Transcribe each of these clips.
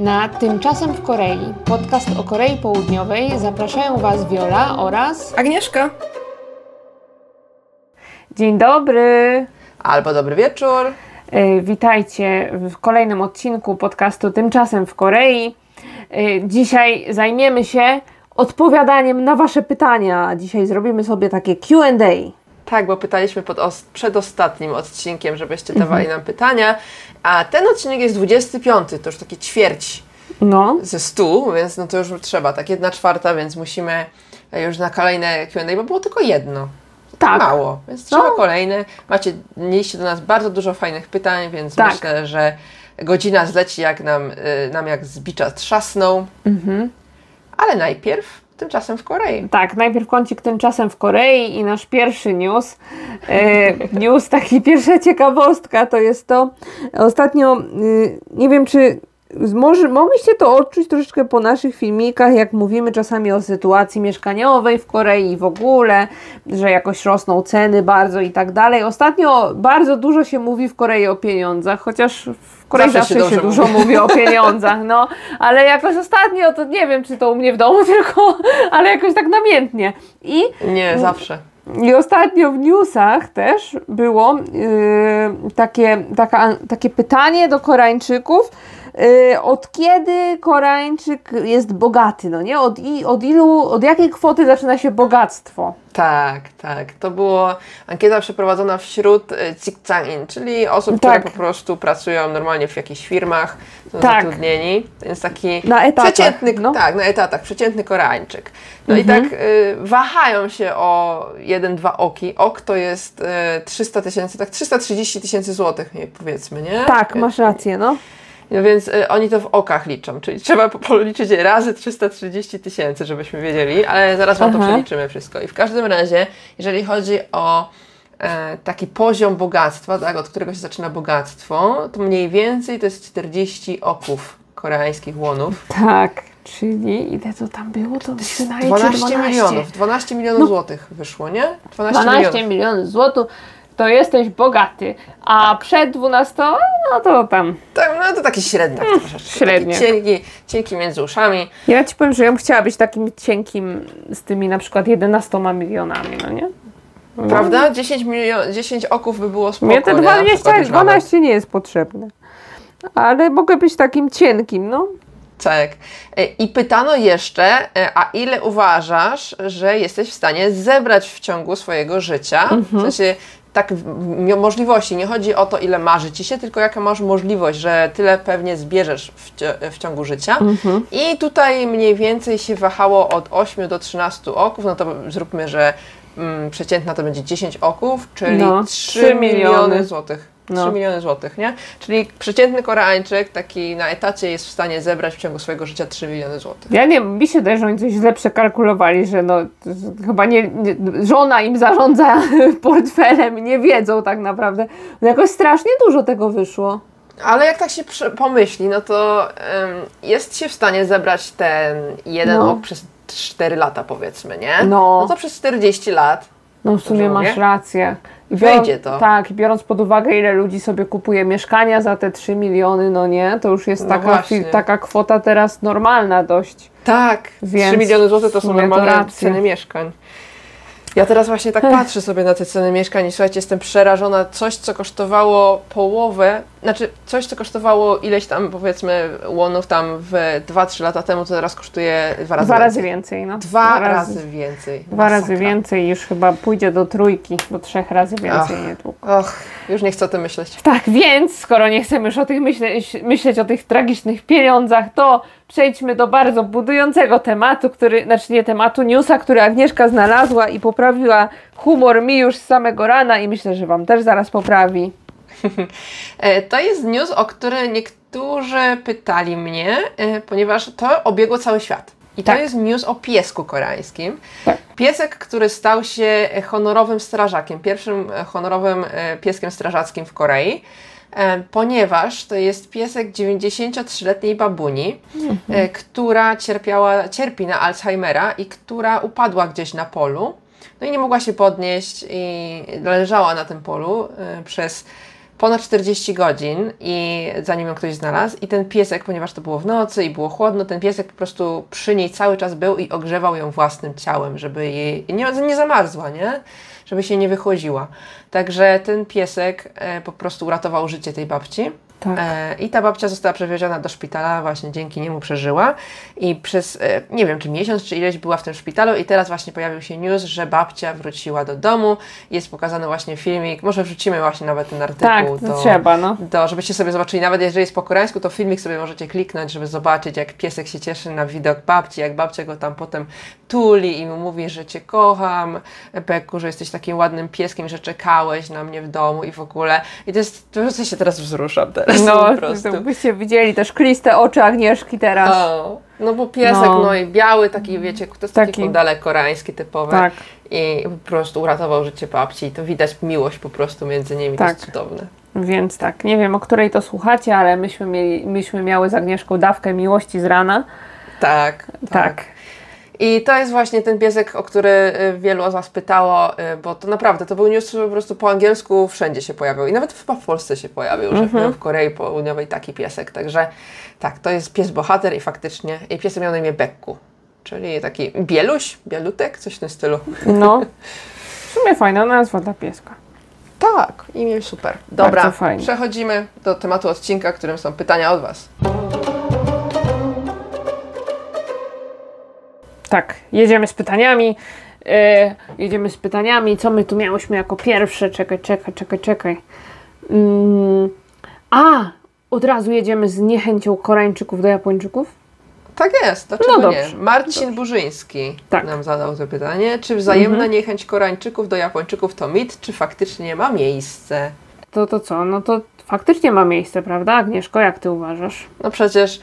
Na Tymczasem w Korei, podcast o Korei Południowej, zapraszają Was Wiola oraz Agnieszka. Dzień dobry. Albo dobry wieczór. E, Witajcie w kolejnym odcinku podcastu Tymczasem w Korei. E, Dzisiaj zajmiemy się odpowiadaniem na Wasze pytania. Dzisiaj zrobimy sobie takie QA. Tak, bo pytaliśmy pod os- przed ostatnim odcinkiem, żebyście dawali nam pytania, a ten odcinek jest 25, to już takie ćwierć No, ze 100, więc no to już trzeba, tak jedna czwarta, więc musimy już na kolejne Q&A, bo było tylko jedno. tak. Mało, więc trzeba No. kolejne. Macie, mieliście do nas bardzo dużo fajnych pytań, więc Tak. myślę, że godzina zleci jak nam, y, nam jak z bicza trzasnął. Mhm. Ale najpierw tymczasem w Korei. Tak, najpierw kącik tymczasem w Korei i nasz pierwszy news. E, news, taki pierwsza ciekawostka to jest to, ostatnio, y, nie wiem czy może, mogliście to odczuć troszeczkę po naszych filmikach, jak mówimy czasami o sytuacji mieszkaniowej w Korei w ogóle, że jakoś rosną ceny bardzo i tak dalej. Ostatnio bardzo dużo się mówi w Korei o pieniądzach, chociaż w Korei Zawsze zawsze, się się, dużo mówi o pieniądzach, no, ale jakoś ostatnio, to nie wiem, czy to u mnie w domu tylko, ale jakoś tak namiętnie. I, Nie, zawsze. i ostatnio w newsach też było yy, takie, taka, takie pytanie do Koreańczyków, Y, od kiedy Koreańczyk jest bogaty, no nie? Od, i, od ilu, od jakiej kwoty zaczyna się bogactwo? Tak, tak. To była ankieta przeprowadzona wśród y, cikcangin, czyli osób, tak. które po prostu pracują normalnie w jakichś firmach, są tak. zatrudnieni. Więc taki na etatach, przeciętny, no. tak, na etatach, przeciętny Koreańczyk. No mhm. i tak y, wahają się o jeden, dwa oki. Ok to jest y, 300 tysięcy, tak 330 tysięcy złotych, powiedzmy, nie? Tak, masz rację, no. No więc y, oni to w okach liczą, czyli trzeba po- policzyć razy 330 tysięcy, żebyśmy wiedzieli, ale zaraz Wam to przeliczymy wszystko. I w każdym razie, jeżeli chodzi o e, taki poziom bogactwa, tak, od którego się zaczyna bogactwo, to mniej więcej to jest 40 oków koreańskich łonów. Tak, czyli ile to tam było? To wydaje 12 milionów, 12 milionów złotych wyszło, nie? 12, 12 milionów. milionów złotych, to jesteś bogaty, a przed 12, no to tam. Tak, no to taki średniak troszeczkę. średniak. Cienki, cienki między uszami. Ja ci powiem, że ja bym chciała być takim cienkim z tymi na przykład 11 milionami, no nie? Prawda? 10, milion, 10 oków by było spoko, Mnie te nie? Na 20, przykład już nawet. 12 nie jest potrzebne. Ale mogę być takim cienkim, no. Tak. E, I pytano jeszcze, e, a ile uważasz, że jesteś w stanie zebrać w ciągu swojego życia? W sensie tak możliwości. Nie chodzi o to, ile marzy ci się, tylko jaka masz możliwość, że tyle pewnie zbierzesz w, w ciągu życia. I tutaj mniej więcej się wahało od 8 do 13 oków. No to zróbmy, że mm, przeciętna to będzie 10 oków, czyli No, 3 trzy miliony miliony. złotych. 3 No. miliony złotych, nie? Czyli przeciętny Koreańczyk taki na etacie jest w stanie zebrać w ciągu swojego życia 3 miliony złotych. Ja nie mi się też, że oni coś źle przekalkulowali, że no chyba nie, nie, żona im zarządza portfelem, nie wiedzą tak naprawdę. No jakoś strasznie dużo tego wyszło. Ale jak tak się pomyśli, no to jest się w stanie zebrać ten jeden No. ok przez 4 lata powiedzmy, nie? No. no to przez 40 lat. No w sumie masz rację. I Wejdzie to. Tak, biorąc pod uwagę, ile ludzi sobie kupuje mieszkania za te 3 miliony, no nie, to już jest No taka, taka kwota teraz normalna dość. Tak, Więc 3 miliony złotych to są normalne ceny mieszkań. Ja teraz właśnie tak patrzę sobie na te ceny mieszkań i słuchajcie, jestem przerażona. Coś, co kosztowało połowę, znaczy coś, co kosztowało ileś tam powiedzmy łonów tam w 2-3 lata temu, to teraz kosztuje dwa razy Dwa razy więcej. no. Dwa razy więcej. Dwa razy więcej już chyba pójdzie do trójki, do trzech razy więcej Ach. niedługo. Och, już nie chcę o tym myśleć. Tak, więc skoro nie chcemy już o tych myśleć, myśleć o tych tragicznych pieniądzach, to przejdźmy do bardzo budującego tematu, który, znaczy nie tematu, newsa, który Agnieszka znalazła i poprawiła humor mi już z samego rana i myślę, że Wam też zaraz poprawi. E, To jest news, o który niektórzy pytali mnie, e, ponieważ to obiegło cały świat. I Tak. to jest news o piesku koreańskim. Tak. Piesek, który stał się honorowym strażakiem, pierwszym honorowym e, pieskiem strażackim w Korei, ponieważ to jest piesek 93-letniej babuni, e, która cierpiała, cierpi na Alzheimera i która upadła gdzieś na polu. No i nie mogła się podnieść i leżała na tym polu e, przez ponad 40 godzin i zanim ją ktoś znalazł i ten piesek, ponieważ to było w nocy i było chłodno, ten piesek po prostu przy niej cały czas był i ogrzewał ją własnym ciałem, żeby jej nie, nie zamarzła, nie? Żeby się nie wychłodziła. Także ten piesek e, po prostu uratował życie tej babci. Tak. E, I ta babcia została przewieziona do szpitala, właśnie dzięki niemu przeżyła. I przez, e, nie wiem, czy miesiąc, czy ileś była w tym szpitalu. I teraz właśnie pojawił się news, że babcia wróciła do domu. Jest pokazany właśnie filmik. Może wrzucimy właśnie nawet ten artykuł. Tak, to trzeba, no. Do, żebyście sobie zobaczyli, nawet jeżeli jest po koreańsku, to filmik sobie możecie kliknąć, żeby zobaczyć, jak piesek się cieszy na widok babci, jak babcia go tam potem tuli i mu mówi, że cię kocham, Beku, że jesteś takim ładnym pieskiem, że czekałeś na mnie w domu i w ogóle. I to jest, to się teraz wzruszam teraz No, po prostu. to byście widzieli te szkliste oczy Agnieszki teraz. O, no bo piesek, no. No. i biały taki, wiecie, to jest taki, Taki- kundalek koreański typowy. Tak. I po prostu uratował życie babci i to widać miłość po prostu między nimi, to Tak. jest cudowne. Więc tak, nie wiem o której to słuchacie, ale myśmy, mieli, myśmy miały z Agnieszką dawkę miłości z rana. Tak, Tak. I to jest właśnie ten piesek, o który y, wielu z Was pytało, y, bo to naprawdę, to był news, który po prostu po angielsku wszędzie się pojawił i nawet chyba w Polsce się pojawił, że w Korei Południowej taki piesek, także tak, to jest pies bohater i faktycznie, i piesek miał na imię Bekku, czyli taki bieluś, bielutek, coś w tym stylu. No, w sumie fajna nazwa dla pieska. Tak, imię super. Dobra, przechodzimy do tematu odcinka, którym są pytania od Was. Tak, jedziemy z pytaniami. E, jedziemy z pytaniami. Co my tu miałyśmy jako pierwsze? Czekaj, czekaj, czekaj, czekaj. Mm, a, od razu jedziemy z niechęcią Koreańczyków do Japończyków? Tak jest, dlaczego No nie? dobrze, Marcin Burzyński Tak. nam zadał to pytanie. Czy wzajemna niechęć Koreańczyków do Japończyków to mit, czy faktycznie ma miejsce? To to co? No to faktycznie ma miejsce, prawda? Agnieszko, jak ty uważasz? No przecież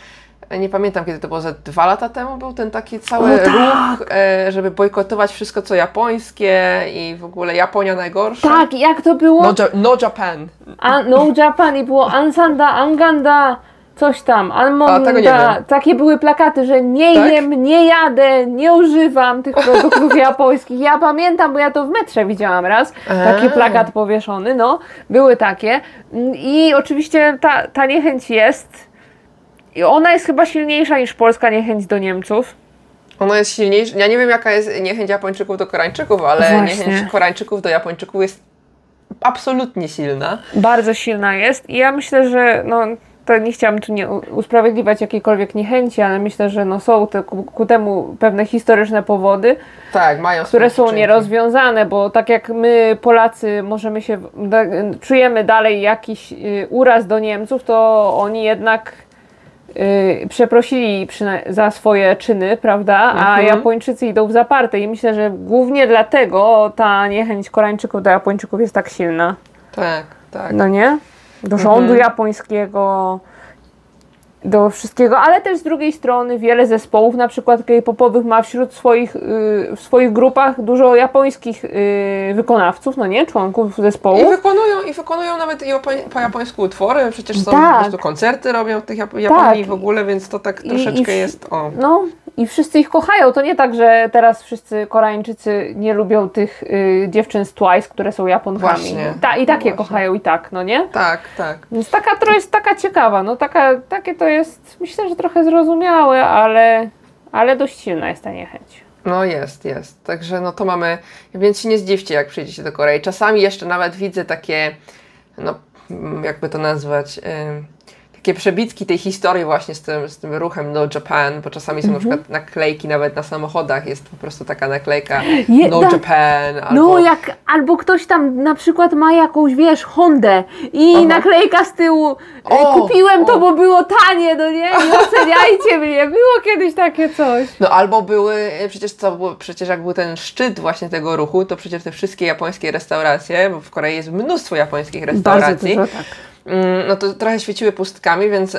nie pamiętam kiedy to było, ze dwa lata temu był ten taki cały O, tak! ruch, e, żeby bojkotować wszystko co japońskie i w ogóle Japonia najgorsza. Tak, jak to było? No, no Japan. A, no Japan i było Ansanda, Anganda, coś tam, Almonda. Takie były plakaty, że nie Tak? jem, nie jadę, nie używam tych produktów japońskich. Ja pamiętam, bo ja to w metrze widziałam raz, taki plakat powieszony, no, były takie. I oczywiście ta, ta niechęć jest. I ona jest chyba silniejsza niż polska niechęć do Niemców. Ona jest silniejsza. Ja nie wiem jaka jest niechęć Japończyków do Koreańczyków, ale Właśnie. niechęć Koreańczyków do Japończyków jest absolutnie silna. bardzo silna jest i ja myślę, że no, to nie chciałam tu nie usprawiedliwiać jakiejkolwiek niechęci, ale myślę, że no, są te, ku, ku temu pewne historyczne powody, Tak, które są nierozwiązane, bo tak jak my Polacy możemy się, czujemy dalej jakiś y, uraz do Niemców, to oni jednak y, przeprosili za swoje czyny, prawda? A Mhm. Japończycy idą w zaparte i myślę, że głównie dlatego ta niechęć Koreańczyków do Japończyków jest tak silna. Tak, tak. No nie? Do rządu japońskiego, do wszystkiego, ale też z drugiej strony wiele zespołów, na przykład K-popowych, ma wśród swoich, y, w swoich grupach dużo japońskich y, wykonawców, no nie? Członków I zespołu. wykonują, I wykonują nawet i japoń, po japońsku utwory, przecież są Tak. po prostu koncerty robią w tych Jap- Japonii Tak. w ogóle, więc to tak I- troszeczkę i w- jest o. No i wszyscy ich kochają. To nie tak, że teraz wszyscy Koreańczycy nie lubią tych y, dziewczyn z Twice, które są Japonkami. Właśnie. Ta, I tak je Właśnie. kochają i tak, no nie? Tak, tak. Więc taka to jest taka ciekawa, no taka, takie to jest, myślę, że trochę zrozumiałe, ale, ale dość silna jest ta niechęć. No jest, jest. Także no to mamy, więc się nie zdziwcie, jak przyjdziecie do Korei. Czasami jeszcze nawet widzę takie, no mm, jakby to nazwać, takie przebitki tej historii właśnie z tym, z tym ruchem No Japan, bo czasami są na Mhm. przykład naklejki nawet na samochodach, jest po prostu taka naklejka Je- No tak. Japan, albo... No jak albo ktoś tam na przykład ma jakąś, wiesz, Hondę i Aha. naklejka z tyłu, e, O, kupiłem to, o. bo było tanie, no nie? Nie oceniajcie mnie, było kiedyś takie coś. No albo były, e, przecież co było, przecież jak był ten szczyt właśnie tego ruchu, to przecież te wszystkie japońskie restauracje, bo w Korei jest mnóstwo japońskich restauracji, tak. Mm, no to trochę świeciły pustkami, więc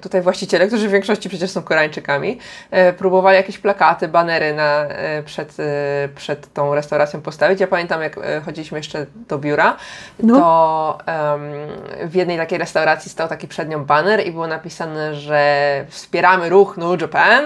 tutaj właściciele, którzy w większości przecież są Koreańczykami, e, próbowali jakieś plakaty, banery na, e, przed, e, przed tą restauracją postawić. Ja pamiętam, jak chodziliśmy jeszcze do biura, No. to em, w jednej takiej restauracji stał taki przed nią baner i było napisane, że wspieramy ruch No Japan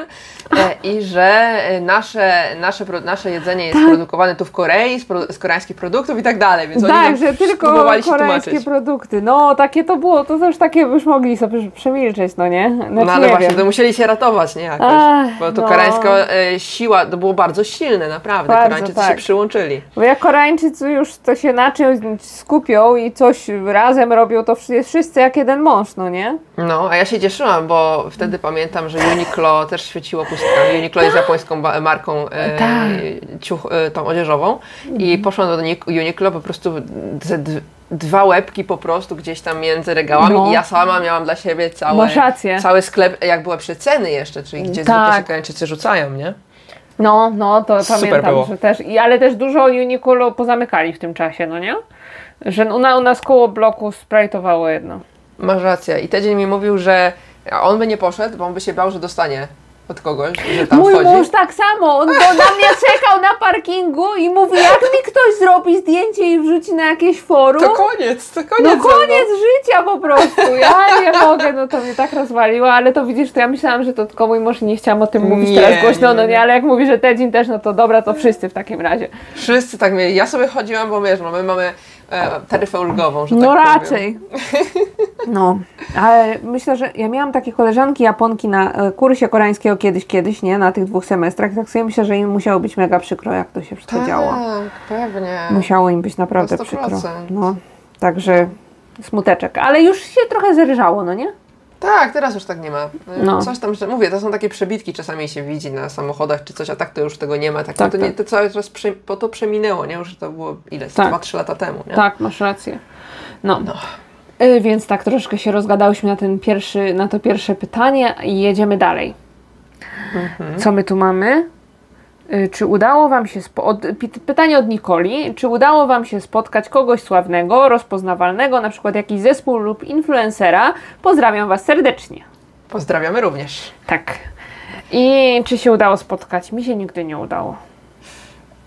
i że nasze, nasze, nasze jedzenie jest produkowane tu w Korei z, pro, z koreańskich produktów i tak dalej, więc oni Tak, nam że tylko koreańskie tłumaczyć. produkty. No, takie to było, to też takie już mogli sobie przemilczeć, no nie? Znaczy, No ale nie właśnie, wiem. to musieli się ratować, nie jakoś. Ach, bo to no. koreańska e, siła, to było bardzo silne, naprawdę. Bardzo, Koreańczycy tak. się przyłączyli. Bo jak Koreańczycy już to się na czymś skupią i coś razem robią, to wszyscy jak jeden mąż, no nie? No, a ja się cieszyłam, bo wtedy pamiętam, że Uniqlo też świeciło pustkami. Uniqlo jest japońską marką e, ciuch, e, tą odzieżową i poszłam do Uni- Uniqlo po prostu dwa łebki po prostu gdzieś tam między regałami No. i ja sama miałam dla siebie całe, cały sklep, jak były przeceny jeszcze, czyli gdzie Tak. zwykle się Koreańczycy rzucają, nie? No, no, to Super pamiętam, było. że też, i, ale też dużo Uniqlo pozamykali w tym czasie, no nie? Że u, na, u nas koło bloku sprajtowało jedno. Masz rację. I tydzień mi mówił, że on by nie poszedł, bo on by się bał, że dostanie od kogoś, że tam Mój wchodzi. mąż tak samo, on do, na mnie czekał na parkingu i mówi, jak mi ktoś zrobi zdjęcie i wrzuci na jakieś forum, To koniec, to koniec. no koniec życia po prostu, ja nie mogę, no to mnie tak rozwaliło, ale to widzisz, to ja myślałam, że to tylko mój mąż i nie chciałam o tym mówić Nie, teraz głośno, nie, no nie. nie, ale jak mówi, że Tedzin też, no to dobra, to wszyscy w takim razie. Wszyscy tak mieli. Ja sobie chodziłam, bo wiesz, no my mamy taryfę ulgową, że No tak powiem. raczej. No, ale myślę, że ja miałam takie koleżanki Japonki na e, kursie koreańskiego kiedyś, kiedyś, nie? Na tych dwóch semestrach. Tak sobie myślę, że im musiało być mega przykro, jak to się wszystko Tak, działo. pewnie. Musiało im być naprawdę Na 100%. przykro. No, także smuteczek. Ale już się trochę zerżało, no nie? Tak, teraz już tak nie ma. No. Coś tam, że mówię, to są takie przebitki, czasami się widzi na samochodach czy coś, a tak to już tego nie ma. Tak, Tak, to, nie, tak. to cały czas prze, po to przeminęło, nie? Już to było ile? Tak. 2-3 lata temu, nie? Tak, masz rację. No. Y, Więc tak troszkę się rozgadałyśmy na, ten pierwszy, na to pierwsze pytanie i jedziemy dalej. Mhm. Co my tu mamy? Y, Czy udało Wam się. Spo- pytanie od Nikoli. Czy udało Wam się spotkać kogoś sławnego, rozpoznawalnego, na przykład jakiś zespół lub influencera? Pozdrawiam Was serdecznie. Pozdrawiamy również. Tak. I czy się udało spotkać? Mi się nigdy nie udało.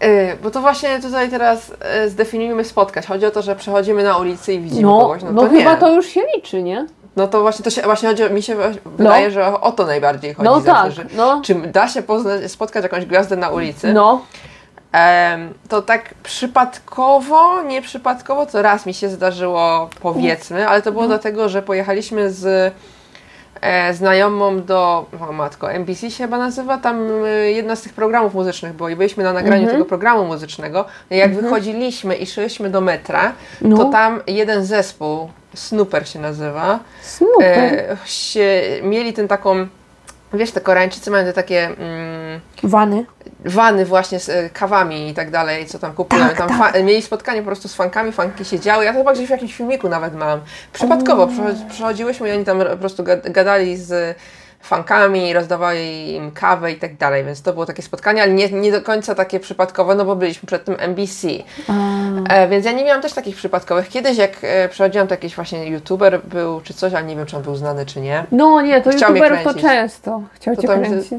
Yy, bo to właśnie tutaj teraz yy, zdefiniujmy spotkać. Chodzi o to, że przechodzimy na ulicy i widzimy No, kogoś. No, no to chyba nie. to już się liczy, nie? No to właśnie to się właśnie chodzi, o- mi się wydaje, że o, to najbardziej chodzi. No tak, że, no. Czy da się poznać, spotkać jakąś gwiazdę na ulicy? No. Em, to tak przypadkowo, nieprzypadkowo, to raz mi się zdarzyło, powiedzmy, ale to było dlatego, że pojechaliśmy z e, znajomą do, o matko, NBC się chyba nazywa, tam e, jedna z tych programów muzycznych było i byliśmy na nagraniu Mhm. tego programu muzycznego. No jak wychodziliśmy i szliśmy do metra, No. to tam jeden zespół, Snooper się nazywa, Super. e, się, mieli ten taką, wiesz, te Koreańczycy mają te takie... Mm, Wany. wany właśnie z e, kawami i tak dalej, co tam kupują. Tak, tam tak. Mieli spotkanie po prostu z fankami, fanki siedziały. Ja to chyba gdzieś w jakimś filmiku nawet mam. Przypadkowo przychodzi- przychodziłyśmy i oni tam po prostu gad- gadali z fankami, rozdawali im kawę i tak dalej, więc to było takie spotkanie, ale nie, nie do końca takie przypadkowe, no bo byliśmy przed tym NBC. E, więc ja nie miałam też takich przypadkowych. Kiedyś jak e, przychodziłam, to jakiś właśnie youtuber był czy coś, ale nie wiem, czy on był znany, czy nie. No nie, to Chciał youtuberów to często. Chciał To cię kręcić.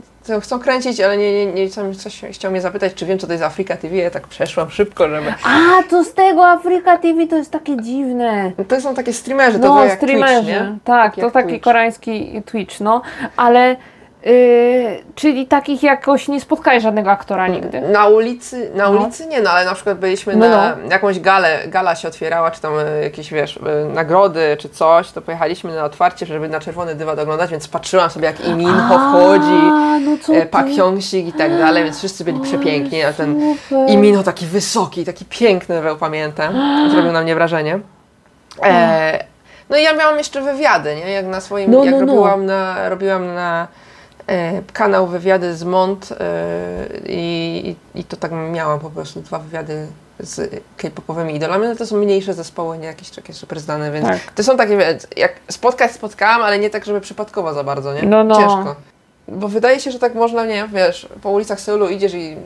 Chcą kręcić, ale nie, nie, nie coś chciał mnie zapytać, czy wiem, co to jest Afrika TV. Ja tak przeszłam szybko, żeby. A, to z tego Afryka TV to jest takie dziwne. To są takie streamerzy, to No, jak streamerzy. Twitch, nie? tak, Tak to taki Twitch. koreański Twitch, no. Ale, yy, czyli takich jakoś nie spotkałeś żadnego aktora nigdy. Na ulicy, na No. ulicy nie, no ale na przykład byliśmy No, na jakąś galę, gala się otwierała, czy tam e, jakieś, wiesz, e, nagrody, czy coś, to pojechaliśmy na otwarcie, żeby na czerwony dywan oglądać, więc patrzyłam sobie, jak Iminho wchodzi, no e? Pak Hyung-sik i tak dalej, więc wszyscy byli przepiękni, a ten. Iminho taki wysoki, taki piękny, pamiętam, zrobił na mnie wrażenie. E, no i ja miałam jeszcze wywiady, nie? Jak na swoim, No, jak no, no. robiłam na, robiłam na kanał wywiady z Mont e, i, i to tak miałam po prostu dwa wywiady z k-popowymi idolami, no to są mniejsze zespoły, nie jakieś takie super znane, więc Tak. to są takie, jak spotkać spotkałam, ale nie tak, żeby przypadkowo za bardzo, nie? No, no. Ciężko. Bo wydaje się, że tak można, nie, wiesz, po ulicach Seulu idziesz i,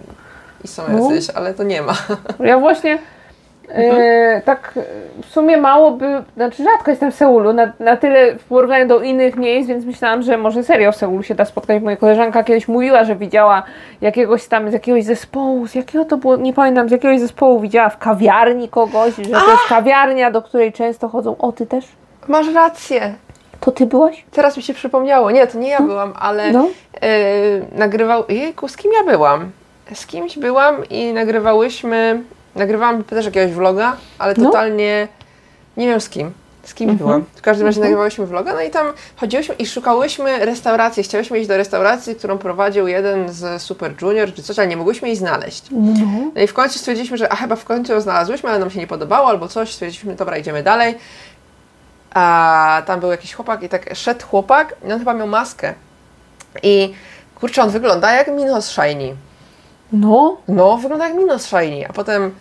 i są No. jacyś, ale to nie ma. Ja właśnie E, tak w sumie mało by, znaczy rzadko jestem w Seulu, na, na tyle w porównaniu do innych miejsc, więc myślałam, że może serio w Seulu się da spotkać. Moja koleżanka kiedyś mówiła, że widziała jakiegoś tam, z jakiegoś zespołu, z jakiego to było, nie pamiętam, z jakiegoś zespołu widziała w kawiarni kogoś, że to jest kawiarnia, do której często chodzą. O, ty też? Masz rację. To ty byłaś? Teraz mi się przypomniało. Nie, to nie ja byłam, ale No. e, nagrywał. Jejku, z kim ja byłam? Z kimś byłam i nagrywałyśmy. Nagrywałam też jakiegoś vloga, ale No. totalnie nie wiem z kim. Z kim byłam. W każdym razie Mhm. nagrywałyśmy vloga, no i tam chodziłyśmy i szukałyśmy restauracji. Chciałyśmy iść do restauracji, którą prowadził jeden z Super Junior czy coś, ale nie mogłyśmy jej znaleźć. No. No i w końcu stwierdziliśmy, że a chyba w końcu ją znalazłyśmy, ale nam się nie podobało albo coś. Stwierdziliśmy, dobra, idziemy dalej. A tam był jakiś chłopak i tak szedł chłopak i on chyba miał maskę. I kurczę, on wygląda jak Minos Shiny. No. No, wygląda jak Minos Shiny. A potem,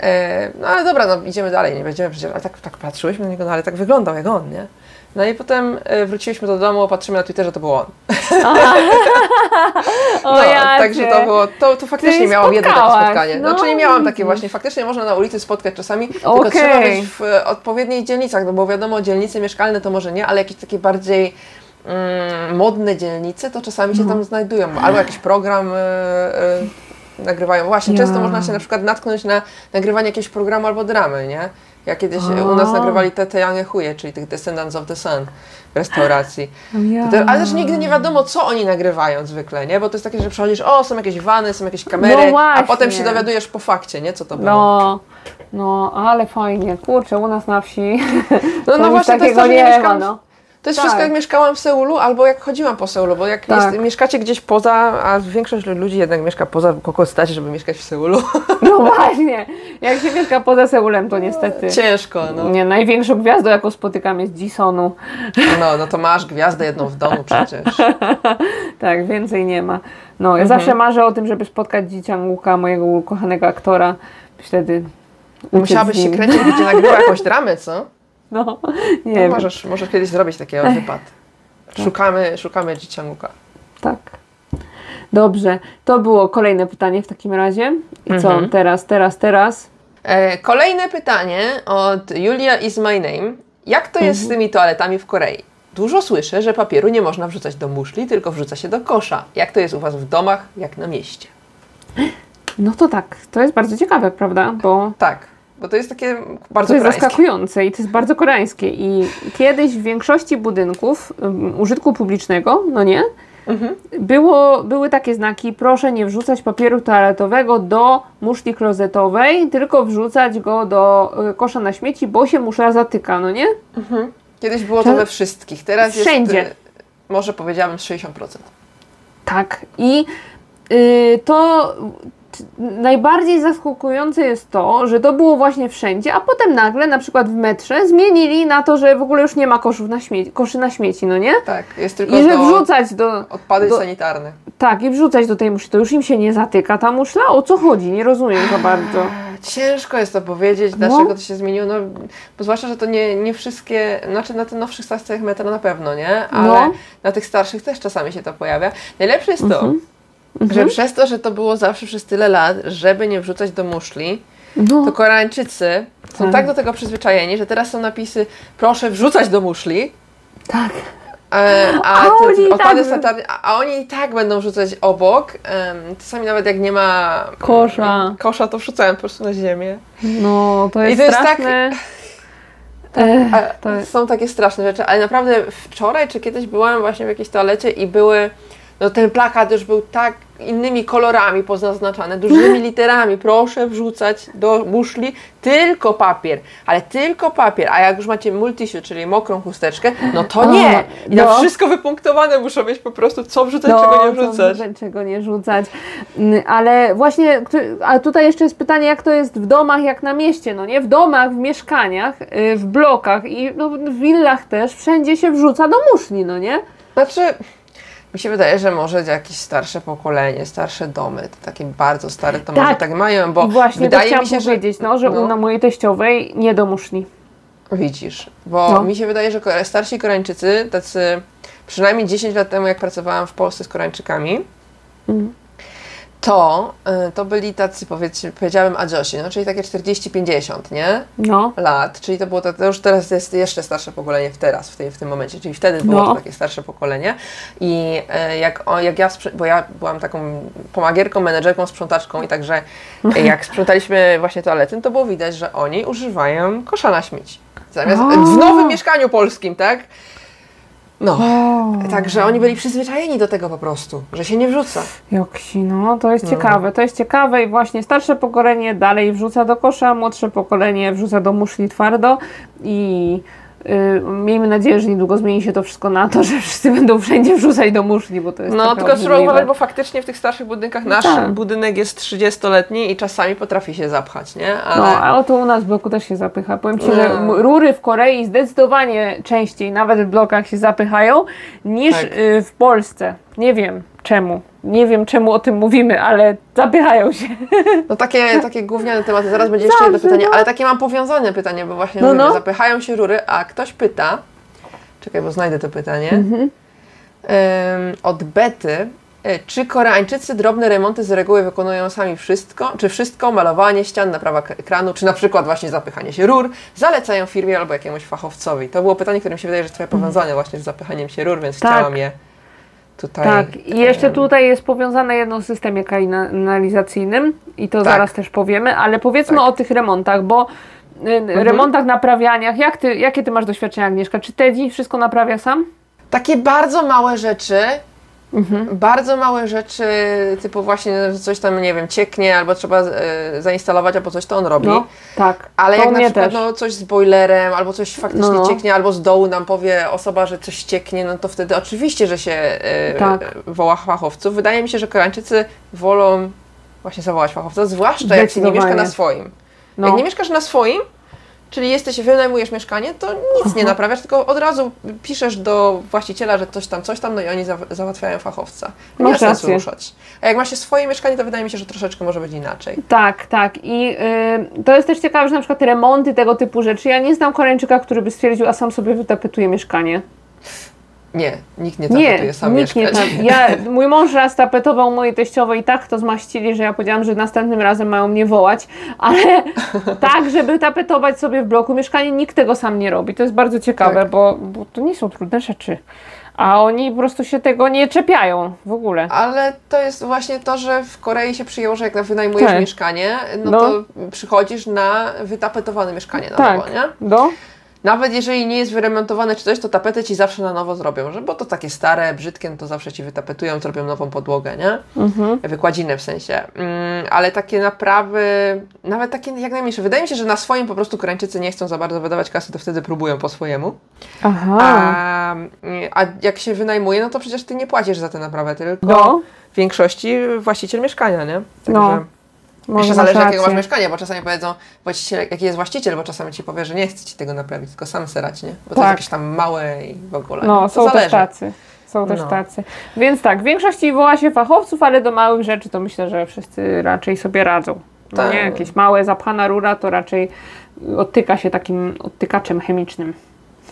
e, no ale dobra, no idziemy dalej, nie będziemy przecież, ale tak, tak patrzyłyśmy na niego, no ale tak wyglądał jak on, nie? No i potem e, wróciliśmy do domu, patrzymy na Twitterze, to był on. No, także to było, to, to faktycznie Ty miałam jedno takie spotkanie. no, Znaczy nie miałam takie właśnie, faktycznie można na ulicy spotkać czasami, tylko Okej. trzeba być w e, odpowiednich dzielnicach, no bo wiadomo, dzielnice mieszkalne to może nie, ale jakieś takie bardziej mm, modne dzielnice, to czasami się tam znajdują, albo jakiś program e, nagrywają. Właśnie, często Ja. można się na przykład natknąć na nagrywanie jakiegoś programu albo dramy, nie? Ja kiedyś e, u nas nagrywali te Jange Chuje, czyli tych Descendants of the Sun w restauracji. Ja. To, ale też nigdy nie wiadomo, co oni nagrywają zwykle, nie? Bo to jest takie, że przychodzisz, o, są jakieś wany, są jakieś kamery, No a potem się dowiadujesz po fakcie, nie? Co to było. No, no, ale fajnie. Kurczę, u nas na wsi. No, no właśnie, to jest to, że nie nie mieszkam, no. To jest tak. wszystko jak mieszkałam w Seulu, albo jak chodziłam po Seulu, bo jak Tak. jest, mieszkacie gdzieś poza, a większość ludzi jednak mieszka poza Kokostacie, żeby mieszkać w Seulu. No właśnie. Jak się mieszka poza Seulem, to niestety. Ciężko, no. Nie, największą gwiazdą, jaką spotykam, jest Jisonu. No, no to masz gwiazdę jedną w domu przecież. Tak, więcej nie ma. No, Mhm. ja zawsze marzę o tym, żeby spotkać Ji Chang-wooka, mojego ukochanego aktora. Wtedy Musiałabyś się kręcić, gdzie nagrywa jakąś dramę, co? No, nie No, wiem. możesz, możesz kiedyś zrobić takiego wypad. Szukamy, szukamy Dzicianuka. Tak. Dobrze, to było kolejne pytanie w takim razie. I co Mhm. teraz, teraz, teraz? E, Kolejne pytanie od Julia is my name. Jak to jest z tymi toaletami w Korei? Dużo słyszę, że papieru nie można wrzucać do muszli, tylko wrzuca się do kosza. Jak to jest u Was w domach, jak na mieście? No to tak, to jest bardzo ciekawe, prawda? Bo Tak, bo to jest takie bardzo to jest koreańskie. zaskakujące i to jest bardzo koreańskie. I kiedyś w większości budynków um, użytku publicznego, no nie, Mhm. było, były takie znaki, proszę nie wrzucać papieru toaletowego do muszli klozetowej, tylko wrzucać go do y, kosza na śmieci, bo się musza zatyka, no nie? Kiedyś było to we wszystkich, teraz Wszędzie. jest... e, Może powiedziałabym 60%. Tak. I y, to najbardziej zaskakujące jest to, że to było właśnie wszędzie, a potem nagle, na przykład w metrze, zmienili na to, że w ogóle już nie ma koszów na śmieci, koszy na śmieci, no nie? Tak, jest tylko I że wrzucać do. odpady do- sanitarne. Tak, i wrzucać do tej muszli. To już im się nie zatyka ta muszla? O co chodzi? Nie rozumiem za bardzo. Ciężko jest to powiedzieć, No. dlaczego to się zmieniło, no, bo zwłaszcza, że to nie, nie wszystkie, znaczy na tych nowszych stacjach metra na pewno, nie? Ale No. na tych starszych też czasami się to pojawia. Najlepsze jest to, Mhm. Że przez to, że to było zawsze przez tyle lat, żeby nie wrzucać do muszli, No, to Koreańczycy są Tak. tak do tego przyzwyczajeni, że teraz są napisy proszę wrzucać do muszli, tak. E, A, A te oni i odpady tak- a a oni i tak będą rzucać obok. Em, czasami nawet jak nie ma Kosza. kosza to wrzucają po prostu na ziemię. No, to jest, to jest tak- straszne. Ech, A, to jest... Są takie straszne rzeczy, ale naprawdę wczoraj czy kiedyś byłam właśnie w jakiejś toalecie i były, no ten plakat już był tak innymi kolorami pozaznaczany, dużymi literami, proszę wrzucać do muszli tylko papier, ale tylko papier, a jak już macie multisiu, czyli mokrą chusteczkę, no to nie. I no. na wszystko wypunktowane muszą być po prostu, co wrzucać, No, czego nie wrzucać. wrzucać, Czego nie rzucać. Ale właśnie, a tutaj jeszcze jest pytanie, jak to jest w domach, jak na mieście, no nie? W domach, w mieszkaniach, y, w blokach i no, w willach też, wszędzie się wrzuca do muszli, no nie? Znaczy, mi się wydaje, że może jakieś starsze pokolenie, starsze domy, te takie bardzo stare, to może Tak. tak mają, bo właśnie to wydaje chciałam mi się, powiedzieć, że no, że no. u na mojej teściowej nie do muszli. Widzisz, bo No. mi się wydaje, że starsi Koreańczycy, tacy przynajmniej 10 lat temu, jak pracowałam w Polsce z Koreańczykami, Mhm. To, y, to byli tacy, powiedzmy, powiedziałem Adżosi, no, czyli takie 40-50, nie? No. Lat, czyli to było, to, już teraz jest jeszcze starsze pokolenie w teraz, w, tej, w tym momencie, czyli wtedy było No. to takie starsze pokolenie i e, jak, jak ja, bo ja byłam taką pomagierką, menedżerką, sprzątaczką i także jak sprzątaliśmy właśnie toalety, no to było widać, że oni używają kosza na śmieci. Zamiast, w nowym mieszkaniu polskim, tak? No. O, Także oni byli przyzwyczajeni do tego po prostu, że się nie wrzuca. Joksi, no to jest ciekawe, to jest ciekawe i właśnie starsze pokolenie dalej wrzuca do kosza, młodsze pokolenie wrzuca do muszli twardo i miejmy nadzieję, że niedługo zmieni się to wszystko na to, że wszyscy będą wszędzie wrzucać do muszli, bo to jest No, tylko trzeba uważać, bo faktycznie w tych starszych budynkach nasz tak. budynek jest 30-letni i czasami potrafi się zapchać, nie? Ale... No, a oto u nas w bloku też się zapycha. Powiem Ci, że No. m- rury w Korei zdecydowanie częściej, nawet w blokach się zapychają, niż Tak. y, w Polsce. Nie wiem czemu. Nie wiem czemu o tym mówimy, ale zapychają się. No takie, takie gówniane tematy, zaraz będzie jeszcze jedno pytanie, no. ale takie mam powiązane pytanie, bo właśnie No, mówimy, no. zapychają się rury, a ktoś pyta, czekaj, bo znajdę to pytanie, Mhm. Od Bety, y, czy Koreańczycy drobne remonty z reguły wykonują sami wszystko, czy wszystko, malowanie ścian, naprawa ekranu, czy na przykład właśnie zapychanie się rur, zalecają firmie albo jakiemuś fachowcowi? To było pytanie, które mi się wydaje, że jest trochę powiązane właśnie z zapychaniem się rur, więc Tak. chciałam je tutaj... Tak, i jeszcze tutaj jest powiązane jedno z systemie kanalizacyjnym i to Tak. zaraz też powiemy, ale powiedzmy Tak. o tych remontach, bo y, remontach, naprawianiach, jak ty, jakie ty masz doświadczenia Agnieszka? Czy Teddy wszystko naprawia sam? Takie bardzo małe rzeczy, Mhm. bardzo małe rzeczy, typu właśnie że coś tam, nie wiem, cieknie, albo trzeba e, zainstalować, albo coś to on robi. No, tak. Ale to jak na przykład też. no, coś z boilerem, albo coś faktycznie No, no. cieknie, albo z dołu nam powie osoba, że coś cieknie, no to wtedy oczywiście, że się e, Tak. woła fachowców. Wydaje mi się, że Koreańczycy wolą właśnie zawołać fachowca, zwłaszcza jak się nie mieszka na swoim. No. Jak nie mieszkasz na swoim, czyli jesteś, wynajmujesz mieszkanie, to nic nie naprawiasz, tylko od razu piszesz do właściciela, że coś tam, coś tam, no i oni za, załatwiają fachowca. Nie ma Masz sensu ruszać. A jak ma się swoje mieszkanie, to wydaje mi się, że troszeczkę może być inaczej. Tak, tak. I y, to jest też ciekawe, że na przykład remonty tego typu rzeczy. Ja nie znam Koreańczyka, który by stwierdził, a sam sobie wytapetuje mieszkanie. Nie, nikt nie Nie, tapetuje sam nikt nie mieszkać. Ja, mój mąż raz tapetował mojej teściowej i tak to zmaścili, że ja powiedziałam, że następnym razem mają mnie wołać, ale tak, żeby tapetować sobie w bloku mieszkanie, nikt tego sam nie robi. To jest bardzo ciekawe, Tak. bo, bo to nie są trudne rzeczy. A oni po prostu się tego nie czepiają w ogóle. Ale to jest właśnie to, że w Korei się przyjęło, że jak wynajmujesz Tak. mieszkanie, no, No. to przychodzisz na wytapetowane mieszkanie na Tak. nowo, nie? No, Nawet jeżeli nie jest wyremontowane czy coś, to tapety ci zawsze na nowo zrobią, że bo to takie stare, brzydkie, no to zawsze ci wytapetują, zrobią nową podłogę, nie? mhm. Wykładzinę w sensie. Mm, ale takie naprawy, nawet takie jak najmniejsze. Wydaje mi się, że na swoim po prostu Koreańczycy nie chcą za bardzo wydawać kasy, to wtedy próbują po swojemu. Aha. A, a jak się wynajmuje, no to przecież ty nie płacisz za tę naprawę, tylko No, w większości właściciel mieszkania, nie? No, może jeszcze zależy jakiego masz rację. mieszkanie, bo czasami powiedzą właściciel, jaki jest właściciel, bo czasami ci powie, że nie chce ci tego naprawić, tylko sam serać, nie? Bo to Tak. jest jakieś tam małe i w ogóle. No, to są zależy. też tacy. Są też No. tacy. Więc tak, w większości woła się fachowców, ale do małych rzeczy to myślę, że wszyscy raczej sobie radzą. No Tak. nie, jakieś małe zapchana rura to raczej odtyka się takim odtykaczem chemicznym.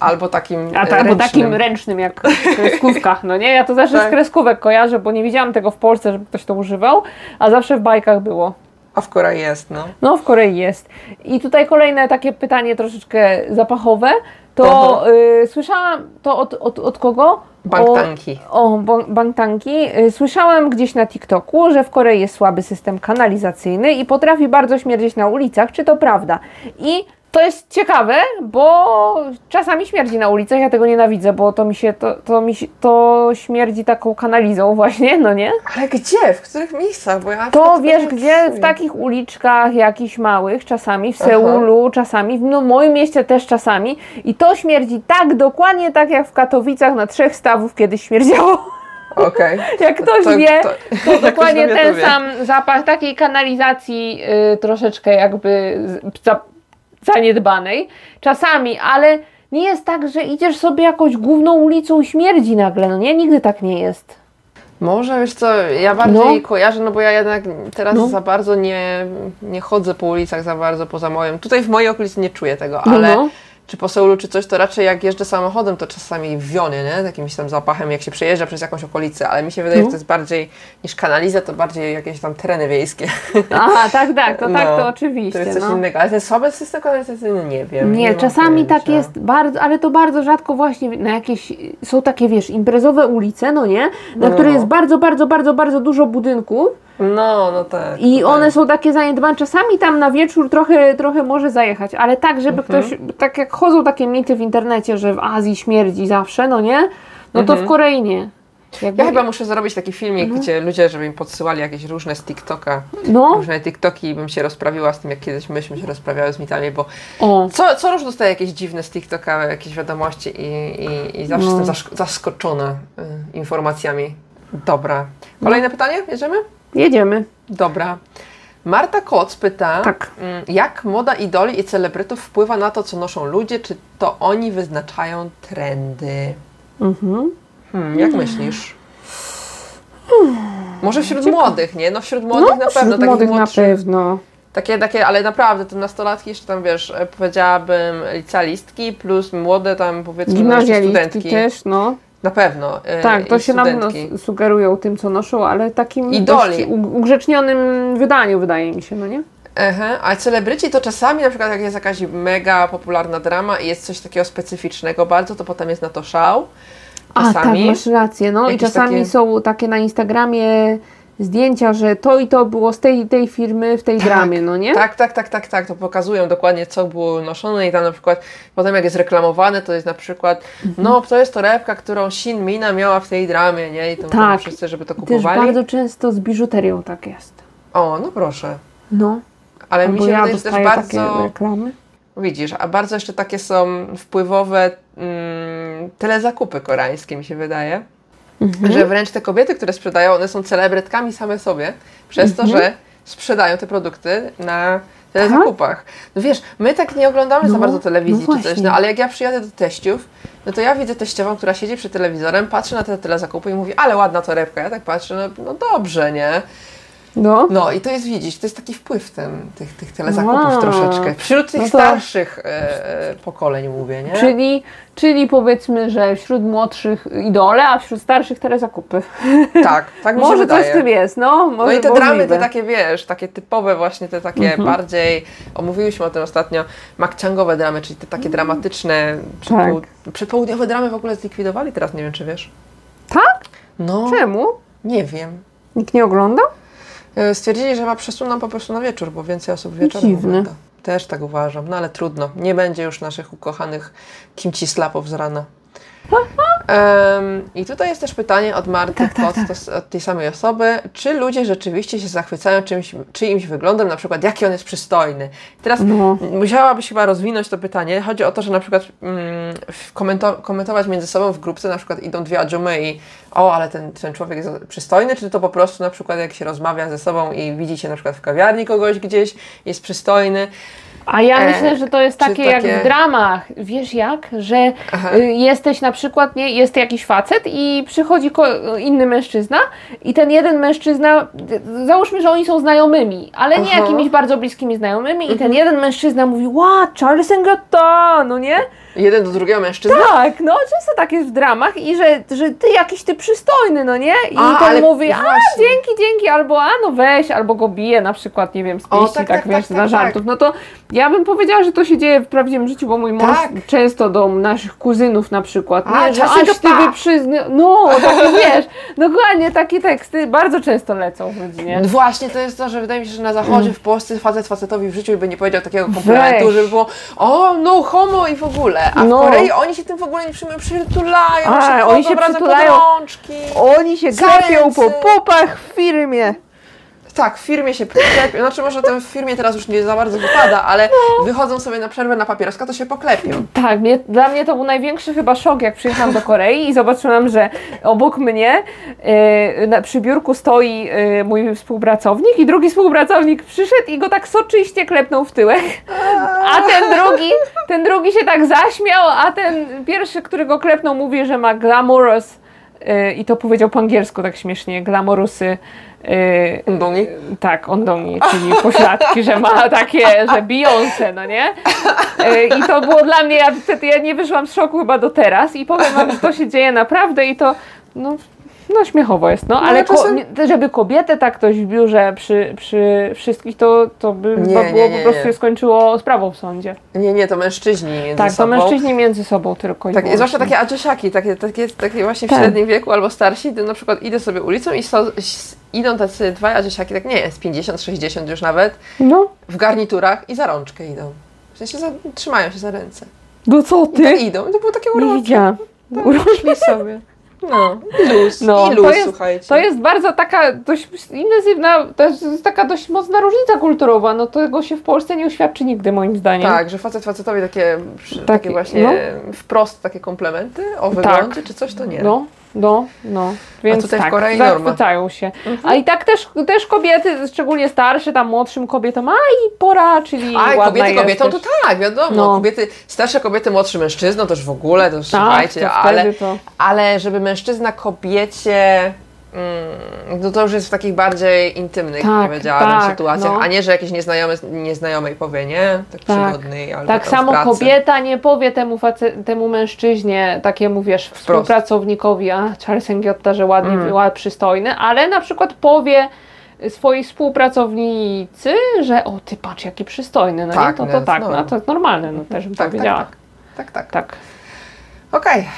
Albo takim A e, tak, albo ręcznym. takim ręcznym jak w kreskówkach, no nie? Ja to zawsze z Tak. kreskówek kojarzę, bo nie widziałam tego w Polsce, żeby ktoś to używał, a zawsze w bajkach było. A w Korei jest, no. No, w Korei jest. I tutaj kolejne takie pytanie troszeczkę zapachowe. To y, słyszałam to od, od, od kogo? Bangtanki. O, o bangtanki. Y, Słyszałam gdzieś na TikToku, że w Korei jest słaby system kanalizacyjny i potrafi bardzo śmierdzieć na ulicach. Czy to prawda? I to jest ciekawe, bo czasami śmierdzi na ulicach, ja tego nienawidzę, bo to mi się, to, to mi się, to śmierdzi taką kanalizą właśnie, no nie? Ale gdzie? W których miejscach? Bo ja To wiesz gdzie? W takich uliczkach jakichś małych, czasami w Aha. Seulu, czasami w no, moim mieście też czasami. I to śmierdzi tak dokładnie tak jak w Katowicach na trzech stawów kiedyś śmierdziało. Okej. Jak ktoś To- wie, to- to, dokładnie ten wie. sam zapach takiej kanalizacji y, troszeczkę jakby z- za, zaniedbanej. Czasami, ale nie jest tak, że idziesz sobie jakąś główną ulicą i śmierdzi nagle, no nie? Nigdy tak nie jest. Może, wiesz co, ja bardziej No. kojarzę, no bo ja jednak teraz No. za bardzo nie, nie chodzę po ulicach za bardzo poza moim. Tutaj w mojej okolicy nie czuję tego, No, ale no. Czy po Seulu, czy coś, to raczej jak jeżdżę samochodem, to czasami wionie, nie? Jakimś tam zapachem, jak się przejeżdża przez jakąś okolicę, ale mi się wydaje, No. że to jest bardziej niż kanaliza, to bardziej jakieś tam tereny wiejskie. Aha, tak, tak, to tak, No, to To oczywiście. jest coś no. innego. Ale ten słaby system kanalizacyjny nie wiem. Nie, mam czasami tak jest bardzo, ale to bardzo rzadko właśnie na jakieś, są takie wiesz, imprezowe ulice, no nie, na No. których jest bardzo, bardzo, bardzo, bardzo dużo budynków No, no tak. i one tak. są takie zaniedbane, czasami tam na wieczór trochę, trochę może zajechać, ale tak, żeby Mhm. ktoś, tak jak chodzą takie mity w internecie, że w Azji śmierdzi zawsze, no nie, no to w Korei nie. Jakby, Mhm. Ja chyba muszę zrobić taki filmik, Mhm. gdzie ludzie, żeby im podsyłali jakieś różne z TikToka, no, różne TikToki i bym się rozprawiła z tym, jak kiedyś myśmy się rozprawiały z mitami, bo o, co, co róż dostaję jakieś dziwne z TikToka, jakieś wiadomości i, i, i zawsze No. jestem zask- zaskoczona y, informacjami. Dobra. Kolejne pytanie? Bierzemy? Jedziemy. Dobra. Marta Koc pyta, Tak. mm, jak moda idoli i celebrytów wpływa na to, co noszą ludzie, czy to oni wyznaczają trendy? Mhm. Hmm, jak myślisz? Może wśród Ciekawe. młodych, nie? No wśród młodych na pewno, wśród młodych na pewno. Takie, takie, ale naprawdę, te nastolatki jeszcze tam, wiesz, e, powiedziałabym licealistki plus młode tam, powiedzmy, no, studentki. też, no. Na pewno. e, Tak, to się nam studentki. sugerują tym, co noszą, ale takim Idoli. ugrzecznionym wydaniu, wydaje mi się, no nie? Aha, a celebryci to czasami, na przykład jak jest jakaś mega popularna drama i jest coś takiego specyficznego bardzo, to potem jest na to szał. A tak, Czasami. masz rację, no i czasami takie- są takie na Instagramie zdjęcia, że to i to było z tej tej firmy w tej dramie, no nie? Tak, tak, tak, tak, tak. To pokazują dokładnie, co było noszone i tam na przykład potem jak jest reklamowane, to jest na przykład, Mhm. no to jest torebka, którą Shin Mina miała w tej dramie, nie? I to Tak. wszyscy, żeby to Też kupowali. bardzo często z biżuterią tak jest. O, no proszę. No, Ale mi bo się ja wydaje, też bardzo, reklamy. widzisz, a bardzo jeszcze takie są wpływowe mm, telezakupy koreańskie, mi się wydaje. Mhm. Że wręcz te kobiety, które sprzedają, one są celebrytkami same sobie, przez to, Mhm. że sprzedają te produkty na telezakupach. No wiesz, my tak nie oglądamy za No, bardzo telewizji no czy coś, no ale jak ja przyjadę do teściów, no to ja widzę teściową, która siedzi przed telewizorem, patrzy na te telezakupy i mówi, ale ładna torebka. Ja tak patrzę, no, no dobrze, nie? No, No i to jest, widzisz, to jest taki wpływ ten, tych, tych telezakupów A. troszeczkę. Wśród tych No to- starszych e, e, pokoleń mówię, nie? czyli, czyli powiedzmy, że wśród młodszych idole, a wśród starszych telezakupy. Tak, tak mi się Może wydaje. coś w tym jest, no. Może No i te możliwe. dramy, te takie, wiesz, takie typowe właśnie, te takie Mhm. bardziej, omówiłyśmy o tym ostatnio, makciangowe dramy, czyli te takie dramatyczne, przedpołu- przedpołudniowe dramy w ogóle zlikwidowali teraz, nie wiem czy wiesz. Tak? No, Czemu? nie wiem. Nikt nie ogląda? E, Stwierdzili, że chyba przesuną po prostu na wieczór, bo więcej osób wieczorem Dziwne. Też tak uważam, no ale trudno. Nie będzie już naszych ukochanych kimchi slapów z rana. Em, I tutaj jest też pytanie od Marty Tak, tak, Kot, tak. od tej samej osoby. Czy ludzie rzeczywiście się zachwycają czymś, czyimś wyglądem, na przykład jaki on jest przystojny? Teraz No. musiałabyś chyba rozwinąć to pytanie. Chodzi o to, że na przykład mm, komentować między sobą w grupce, na przykład idą dwie adżumy i o, ale ten, ten człowiek jest przystojny, czy to po prostu na przykład jak się rozmawia ze sobą i widzicie na przykład w kawiarni kogoś gdzieś, jest przystojny. A ja E, myślę, że to jest czy takie, jak takie- w dramach. Wiesz jak? Że Aha. y, jesteś na przykład, nie, jest jakiś facet i przychodzi inny mężczyzna i ten jeden mężczyzna, y, załóżmy, że oni są znajomymi, ale nie Aha. Mhm. jakimiś bardzo bliskimi znajomymi i ten jeden mężczyzna mówi, ła, Charlesengata, no nie? Jeden do drugiego mężczyzny. Tak, no często tak jest w dramach i że, że ty jakiś ty przystojny, no nie? I A, ten mówi, a właśnie. dzięki, dzięki, albo a no weź, albo go bije na przykład, nie wiem, z O, pięści, tak, tak, tak, wiesz, tak, dla tak, żartów. No to ja bym powiedziała, że to się dzieje w prawdziwym życiu, bo mój mąż Tak. często do naszych kuzynów na przykład, A, nie, że aż ty to- wyprzydny... No, takie wiesz, dokładnie takie teksty bardzo często lecą w rodzinie. No Właśnie, to jest to, że wydaje mi się, że na zachodzie, w Polsce facet facetowi w życiu by nie powiedział takiego komplementu, Weź. żeby było o, no homo i w ogóle. A No. w Korei oni się tym w ogóle nie przyjmują, przytulają, A, się oni się przytulają. rączki. Oni się klepią po ręce. pupach w firmie. Tak, w firmie się poklepią. Znaczy może to w firmie teraz już nie za bardzo wypada, ale No. wychodzą sobie na przerwę na papieroska, to się poklepią. Tak, mnie, dla mnie to był największy chyba szok, jak przyjechałam do Korei i zobaczyłam, że obok mnie e, na, przy biurku stoi e, mój współpracownik i drugi współpracownik przyszedł i go tak soczyście klepnął w tyłek, a ten drugi, ten drugi się tak zaśmiał, a ten pierwszy, który go klepnął mówi, że ma glamorous y, i to powiedział po angielsku tak śmiesznie, glamorusy. Y, Undoni? tak, ondoni, czyli pośladki, że ma takie, że Beyoncé, no nie? Y, I to było dla mnie, ja wtedy ja nie wyszłam z szoku chyba do teraz i powiem wam, że to się dzieje naprawdę i to, no, no śmiechowo jest, no, ale ale ko- czasem- nie- żeby kobietę tak ktoś w biurze przy, przy wszystkich, to, to by Nie, chyba nie, było nie, po prostu nie. się skończyło sprawą w sądzie. Nie, nie, to mężczyźni między Tak, to sobą. mężczyźni między sobą tylko i Tak, wyłącznie. zwłaszcza takie adziesiaki, takie, takie, takie właśnie w Tak. średnim wieku albo starsi, to na przykład idę sobie ulicą i so, idą tacy dwa adziesiaki, tak nie jest, 50, 60 już nawet, No, w garniturach i za rączkę idą. W sensie za, trzymają się za ręce. no co I tak ty? idą. I to było takie Nie urocze. widziałam. Tak, sobie. No, luz, No, i luz, to jest- słuchajcie. To jest bardzo taka dość intensywna, to jest taka dość mocna różnica kulturowa, no tego się w Polsce nie uświadczy nigdy moim zdaniem. Tak, że facet facetowi takie, Takie, takie właśnie no. wprost takie komplementy o wyglądzie czy coś, to nie. No, no, no. Więc tutaj w tak, Korei norma. zachwycają się. A i tak też, też kobiety, szczególnie starsze, tam młodszym kobietom, a i pora, czyli A ładna kobiety kobietą to tak, wiadomo. No. Kobiety, starsze kobiety, młodszy mężczyzną, już w ogóle, to już Tak, słuchajcie, to ale, to... ale żeby mężczyzna kobiecie, mm, no to już jest w takich bardziej intymnych, Tak, powiedziałabym, tak, sytuacjach, no. a nie, że jakiś nieznajomy, nieznajomej powie, nie, tak, Tak. przygodny, albo Tak samo kobieta nie powie temu, temu mężczyźnie, takiemu wiesz, współpracownikowi, a Charles Ngiotta, że ładnie, Mm. mm. przystojny, ale na przykład powie swojej współpracownicy, że o ty patrz jaki przystojny, no Tak, nie? no, to, to tak, no. no to jest normalne, no też bym Tak, tak, powiedziała. tak. Tak, tak. Tak. Okej.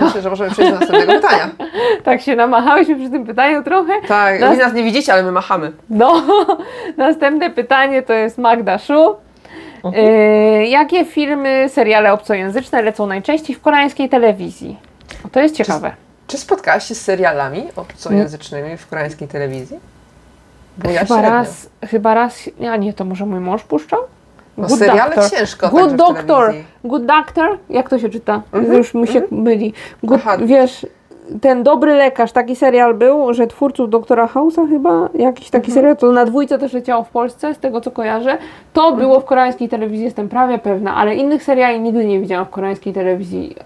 Myślę, że możemy przejść do następnego pytania. tak się namachałyśmy przy tym pytaniu trochę. Tak, Nas- wy nas nie widzicie, ale my machamy. No, następne pytanie to jest Magda Szu. Mhm. Y, jakie filmy, seriale obcojęzyczne lecą najczęściej w koreańskiej telewizji? O, to jest ciekawe. Czy spotkałaś się z serialami obcojęzycznymi w koreańskiej telewizji? Bo ja chyba średnio. raz, chyba raz, a nie, to może mój mąż puszczał? No seriale Doctor. ciężko Good Doctor. Good Doctor? Jak to się czyta? Mhm, Już mi się myli. Good, Aha. wiesz, ten dobry lekarz, taki serial był, że twórców doktora House'a chyba, jakiś taki Mhm. serial, to na dwójce też leciało w Polsce, z tego co kojarzę. To Mhm. było w koreańskiej telewizji, jestem prawie pewna, ale innych seriali nigdy nie widziałam w koreańskiej telewizji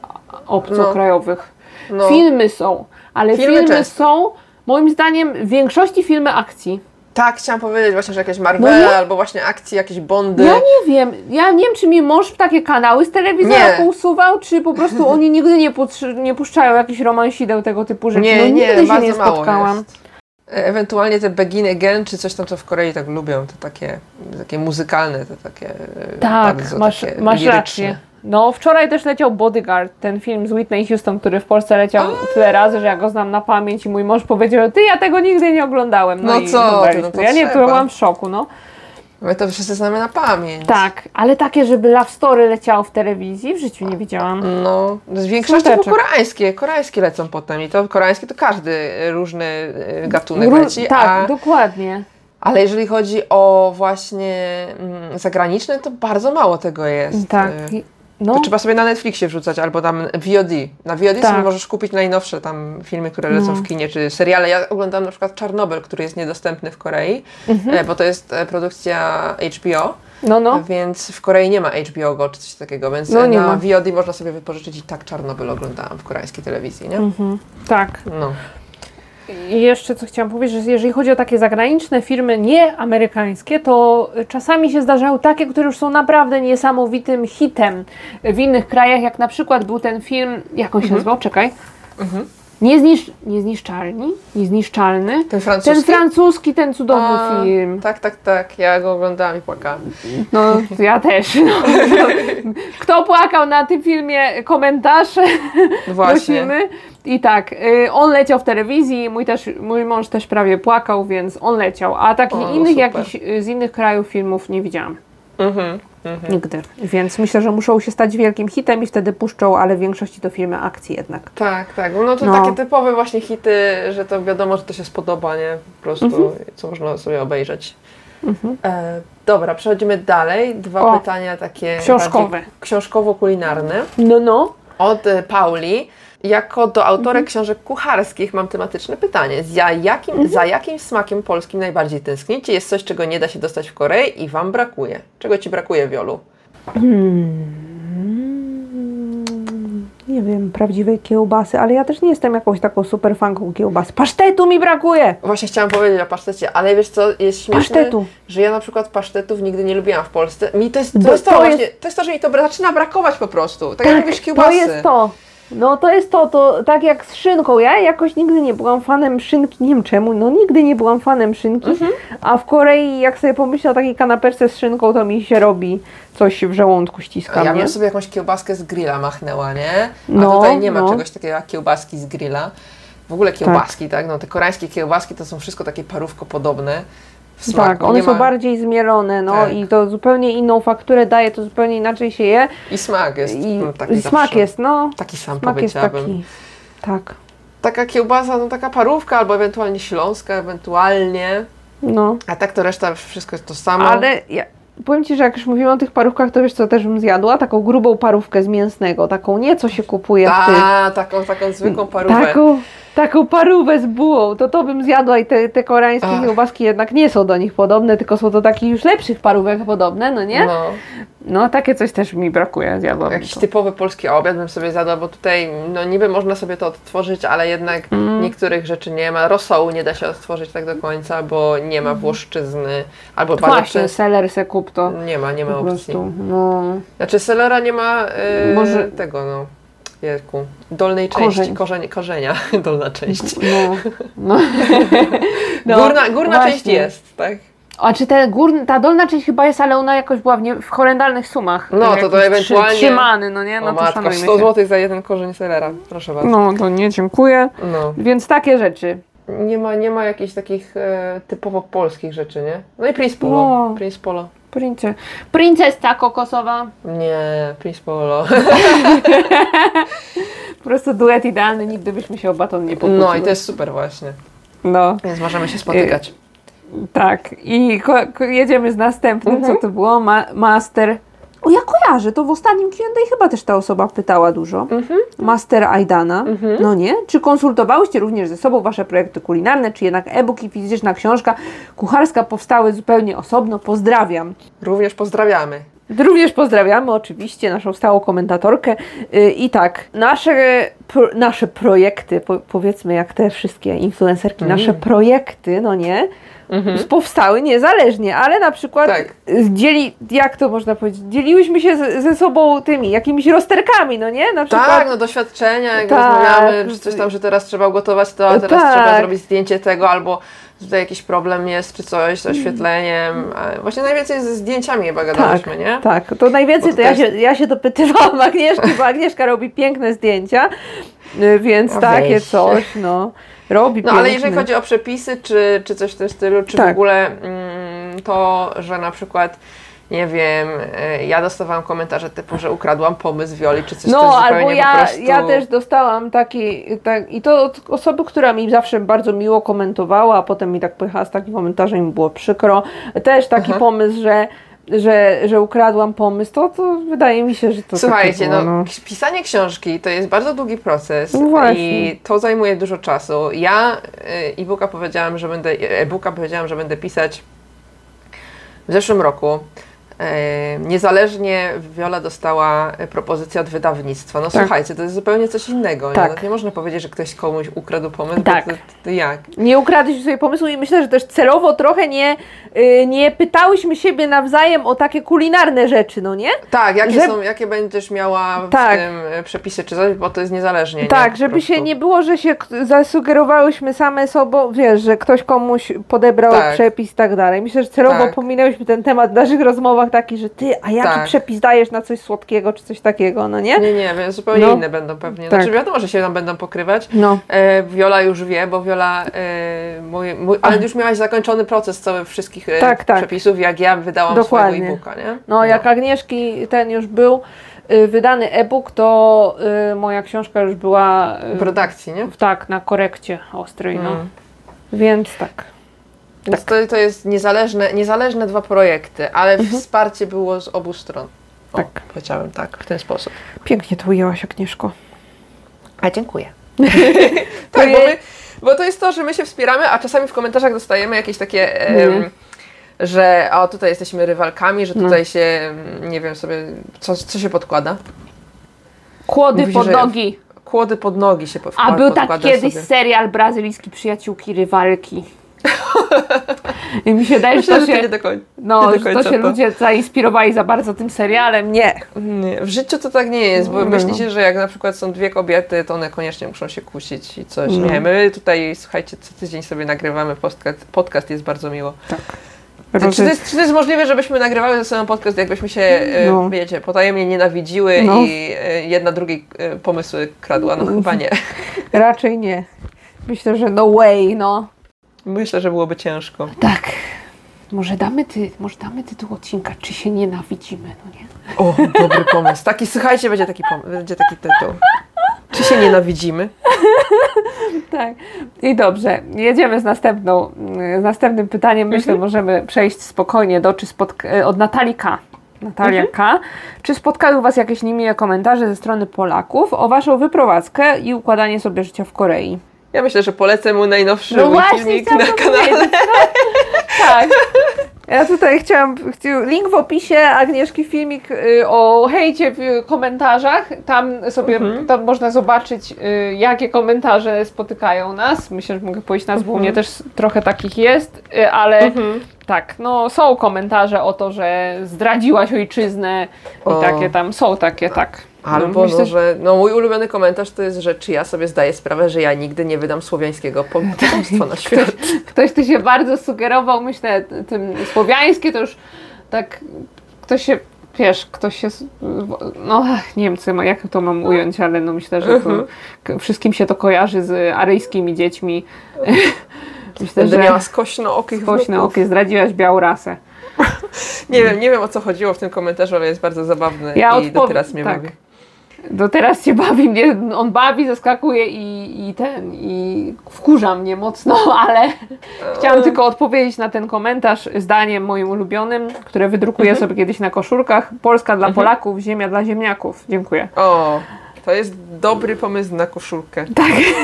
obcokrajowych. No. Filmy są, ale Filmy filmy, są, moim zdaniem, w większości filmy akcji. Tak, chciałam powiedzieć właśnie, że jakieś Marvele No albo właśnie akcje, jakieś Bondy. Ja nie wiem, ja nie wiem, czy mi mąż takie kanały z telewizora pousuwał, czy po prostu oni nigdy nie, nie puszczają jakichś romansideł, tego typu rzeczy. nie, no, nie, nigdy się bardzo nie spotkałam. jest. E, Ewentualnie te Begin Again, czy coś tam, co w Korei tak lubią, to takie, takie muzykalne, to takie e, Tak, bardzo masz, takie masz liryczne. rację. No, wczoraj też leciał Bodyguard, ten film z Whitney Houston, który w Polsce leciał tyle razy, że ja go znam na pamięć i mój mąż powiedział, ty, ja tego nigdy nie oglądałem. No, No co ty, no to Ja nie, byłam w szoku, no. My to wszyscy znamy na pamięć. Tak, ale takie, żeby Love Story leciało w telewizji, w życiu nie widziałam. No, z większości to koreańskie, koreańskie lecą potem i to koreańskie to każdy e, różny e, gatunek Ró- leci, tak, a, dokładnie. ale jeżeli chodzi o właśnie mm, zagraniczne, to bardzo mało tego jest. Tak. No. To trzeba sobie na Netflixie wrzucać albo tam VOD. Na VOD Tak. sobie możesz kupić najnowsze tam filmy, które lecą No. w kinie, czy seriale. Ja oglądam na przykład Czarnobyl, który jest niedostępny w Korei, Mhm. e, bo to jest e, produkcja HBO, No, no. więc w Korei nie ma HBO Go czy coś takiego, więc No, na ma. VOD można sobie wypożyczyć i tak Czarnobyl oglądałam w koreańskiej telewizji, nie? Mhm. Tak. No. I jeszcze co chciałam powiedzieć, że jeżeli chodzi o takie zagraniczne firmy, nie amerykańskie, to czasami się zdarzają takie, które już są naprawdę niesamowitym hitem w innych krajach, jak na przykład był ten film, jak on się nazywał? Czekaj. Nieznisz... Niezniszczalni? Niezniszczalny? Ten francuski? Ten francuski, ten cudowny A, film. Tak, tak, tak. Ja go oglądałam i płakałam. No, ja też. No. Kto płakał na tym filmie, komentarz Właśnie. prosimy. I tak, y, on leciał w telewizji, mój, też, mój mąż też prawie płakał, więc on leciał. A takich O, innych super. jakichś y, z innych krajów filmów nie widziałam. Mhm. Mhm. Nigdy. Więc myślę, że muszą się stać wielkim hitem i wtedy puszczą, ale w większości to filmy akcji jednak. Tak, tak. No to No. takie typowe właśnie hity, że to wiadomo, że to się spodoba, nie? Po prostu, Mhm. co można sobie obejrzeć. E, dobra, przechodzimy dalej. Dwa O, pytania takie książkowe. książkowo-kulinarne. No, no. Od e, Pauli. Jako do autorek Mhm. książek kucharskich mam tematyczne pytanie. Za jakim, Mhm. za jakim smakiem polskim najbardziej tęsknicie? Jest coś, czego nie da się dostać w Korei i Wam brakuje? Czego Ci brakuje, Wiolu? nie wiem, prawdziwej kiełbasy, ale ja też nie jestem jakąś taką super fanką kiełbasy. Pasztetu mi brakuje! Właśnie chciałam powiedzieć o pasztecie, ale wiesz co, jest śmieszne, Pasztetu. że ja na przykład pasztetów nigdy nie lubiłam w Polsce. Mi to jest to, jest to, to właśnie, jest- to jest to, że mi to zaczyna brakować po prostu. Tak, jak mówisz kiełbasy. to jest to. No to jest to, to tak jak z szynką. Ja jakoś nigdy nie byłam fanem szynki, nie wiem czemu, no nigdy nie byłam fanem szynki, Mhm. a w Korei jak sobie pomyślę o takiej kanapeczce z szynką, to mi się robi coś w żołądku ściska Ja bym sobie jakąś kiełbaskę z grilla machnęła, nie? A No, tutaj nie ma no. czegoś takiego jak kiełbaski z grilla. W ogóle kiełbaski, tak? No te koreańskie kiełbaski to są wszystko takie parówko podobne. W smaku. Tak, one nie są ma... bardziej zmielone, no Tak. i to zupełnie inną fakturę daje, to zupełnie inaczej się je I smak jest i, mm, taki i smak jest, no. Taki sam Smak jest powiedziałabym. taki. Tak, Taka kiełbasa, no taka parówka albo ewentualnie śląska, ewentualnie. no. A tak to reszta wszystko jest to samo. Ale ja, powiem Ci, że jak już mówimy o tych parówkach, to wiesz co też bym zjadła? Taką grubą parówkę z mięsnego, taką nie co się kupuje w tych. Ta, taką, taką zwykłą parówkę. Taką, taką parówę z bułą, to to bym zjadła i te, te koreańskie Ach. kiełbaski jednak nie są do nich podobne, tylko są do takich już lepszych parówek podobne, no nie? No, No, takie coś też mi brakuje, zjadłam jakiś to. typowy polski obiad bym sobie zjadła, bo tutaj no niby można sobie to odtworzyć, ale jednak Mm. niektórych rzeczy nie ma. Rosołu nie da się odtworzyć tak do końca, bo nie ma włoszczyzny. Albo bardzo Mm. Właśnie, często seler se kup to nie ma, nie ma opcji. no. Znaczy selera nie ma yy, Może- tego, no. Wieku. Dolnej części, Korzeń. korzeń, korzenia, dolna część. No, no. No, górna górna część jest, tak? A czy te górne, ta dolna część chyba jest, ale ona jakoś była w, nie, w horrendalnych sumach. No, to to ewentualnie- Trzy, trzymany, no nie? No o to matko, szanujmy 100 się. zł za jeden korzeń selera, proszę bardzo. No, to nie, dziękuję. No. Więc takie rzeczy. Nie ma, nie ma jakichś takich e, typowo polskich rzeczy, nie? No i Prince Polo. No. Prince Polo. Prince. Princesta kokosowa. Nie, Prince Polo. Po prostu duet idealny, nigdy byśmy się o baton nie pokłóciły. No i to jest super właśnie. No, Więc możemy się spotykać. tak. I jedziemy z następnym, Mhm. co to było? Ma- master... O, ja kojarzę, to w ostatnim Q&A chyba też ta osoba pytała dużo. Mhm. Master Aidana, no nie? Czy konsultowałyście również ze sobą Wasze projekty kulinarne, czy jednak e-book i fizyczna książka kucharska powstały zupełnie osobno? Pozdrawiam. Również pozdrawiamy. Również pozdrawiamy oczywiście naszą stałą komentatorkę. Yy, I tak, nasze, pro, nasze projekty, po, powiedzmy jak te wszystkie influencerki, Mm. nasze projekty, no nie, powstały niezależnie, ale na przykład Tak. dzieli, jak to można powiedzieć, dzieliłyśmy się z, ze sobą tymi jakimiś rozterkami, no nie? Na przykład Tak, no doświadczenia, jak Tak. rozmawiamy, że coś tam, że teraz trzeba ugotować to, a teraz Tak. trzeba zrobić zdjęcie tego, albo tutaj jakiś problem jest, czy coś z oświetleniem. A Właśnie najwięcej ze zdjęciami chyba gadałyśmy, nie? Tak, to najwięcej to ja się, jest- ja się dopytywałam Agnieszki, bo Agnieszka robi piękne zdjęcia, y, więc takie weź. coś, no, robi No ale piękne. jeżeli chodzi o przepisy, czy, czy coś w tym stylu, czy w Tak. ogóle mm, to, że na przykład nie wiem, y, ja dostawałam komentarze typu, że ukradłam pomysł Wioli, czy coś No, albo ja, prostu... ja też dostałam taki, tak, i to od osoby, która mi zawsze bardzo miło komentowała, a potem mi tak pojechała z takim komentarzem i mi było przykro. Też taki Aha. pomysł, że, że, że ukradłam pomysł, to, to wydaje mi się, że to Słuchajcie, było, no, k- pisanie książki to jest bardzo długi proces No i to zajmuje dużo czasu. Ja y, e-booka powiedziałam, że będę e-booka powiedziałam, że będę pisać w zeszłym roku. Niezależnie Wiola dostała e, propozycję od wydawnictwa. No Tak. słuchajcie, to jest zupełnie coś innego. Tak. Nie? No, nie można powiedzieć, że ktoś komuś ukradł pomysł, Tak. to, to jak? Nie ukradliśmy sobie pomysłu i myślę, że też celowo trochę nie, y, nie pytałyśmy siebie nawzajem o takie kulinarne rzeczy, no nie? Tak, jakie, Że- są, jakie będziesz miała w Tak. tym e, przepisy czy coś, bo to jest niezależnie. nie? Tak, Po żeby się nie było, że się zasugerowałyśmy same sobą, wiesz, że ktoś komuś podebrał Tak. przepis i tak dalej. Myślę, że celowo Tak. pominęłyśmy ten temat w naszych rozmowach taki, że ty, a jaki Tak. przepis dajesz na coś słodkiego czy coś takiego, no nie? Nie, nie, więc zupełnie No. inne będą pewnie. Tak. Znaczy wiadomo, że się tam będą pokrywać. No. E, Viola już wie, bo Viola, e, mój, mój, ale już miałaś zakończony proces cały wszystkich e, Tak, tak. przepisów, jak ja wydałam Dokładnie. swojego e-booka, nie? No, jak Agnieszki ten już był y, wydany e-book, to y, moja książka już była y, W redakcji, nie? tak, na korekcie ostrej, no. Mm. Więc tak. Więc to, to jest niezależne, niezależne dwa projekty, ale Mhm. wsparcie było z obu stron. O, Tak. Powiedziałem tak, w ten sposób. Pięknie to ujęłaś, Agnieszko. A dziękuję. Tak, bo, my, bo to jest to, że my się wspieramy, a czasami w komentarzach dostajemy jakieś takie, em, Mhm. że o tutaj jesteśmy rywalkami, że No. tutaj się, mm, nie wiem sobie, co, co się podkłada. Kłody Mówi się, pod nogi. Kłody pod nogi się po- A był tak kiedyś sobie. serial brazylijski Przyjaciółki Rywalki. I mi się wydaje, Myślę, to że to się, nie do końca. no, nie do że to końca się ludzie zainspirowali za bardzo tym serialem. Nie. Nie, w życiu to tak nie jest, bo No. myślicie, że jak na przykład są dwie kobiety, to one koniecznie muszą się kusić i coś. No. Nie, my tutaj, słuchajcie, co tydzień sobie nagrywamy podcast, podcast jest bardzo miło. Czy, czy, to jest, czy to jest możliwe, żebyśmy nagrywały ze sobą podcast, jakbyśmy się, e, No. wiecie, potajemnie nienawidziły No. i e, jedna drugiej e, pomysły kradła? No chyba nie. Raczej nie. Myślę, że no way, no. Myślę, że byłoby ciężko. Tak. Może damy, ty, może damy tytuł odcinka, czy się nienawidzimy, no nie? O, dobry pomysł. Taki, słuchajcie, będzie taki, pom- będzie taki tytuł. Czy się nienawidzimy? Tak. I dobrze, jedziemy z, następną, z następnym pytaniem. Myślę, możemy przejść spokojnie do czy spotka- od Natalii K. Natalia K. Czy spotkały Was jakieś niemiłe komentarze ze strony Polaków o Waszą wyprowadzkę i układanie sobie życia w Korei? Ja myślę, że polecę mu najnowszy No właśnie, na kanale. powiedzieć, Tak. Ja tutaj chciałam, chci- link w opisie Agnieszki filmik y, o hejcie w komentarzach. Tam sobie, Mhm. tam można zobaczyć y, jakie komentarze spotykają nas. Myślę, że mogę powiedzieć bo u mnie też trochę takich jest, y, ale Mhm. tak, no są komentarze o to, że zdradziłaś ojczyznę i O. takie tam, są takie, tak. Albo, myślę, no, że no, mój ulubiony komentarz to jest, że czy ja sobie zdaję sprawę, że ja nigdy nie wydam słowiańskiego po- potomstwa na świat. Ktoś tu się bardzo sugerował, myślę, tym słowiańskie to już tak, ktoś się, wiesz, ktoś się, no ach, nie wiem, co, ma- jak to mam ująć, ale no myślę, że to Mhm. wszystkim się to kojarzy z aryjskimi dziećmi. Myślę, Będę że miała skośno okich okie, zdradziłaś białą rasę. Nie wiem, nie wiem o co chodziło w tym komentarzu, ale jest bardzo zabawny Ja i do teraz mnie tak. bawi. Do teraz się bawi mnie, on bawi, zaskakuje i, i ten, i wkurza mnie mocno, ale chciałam tylko odpowiedzieć na ten komentarz zdaniem moim ulubionym, które wydrukuję Mhm. sobie kiedyś na koszulkach. Polska dla Polaków, ziemia dla ziemniaków. Dziękuję. O, to jest dobry pomysł na koszulkę.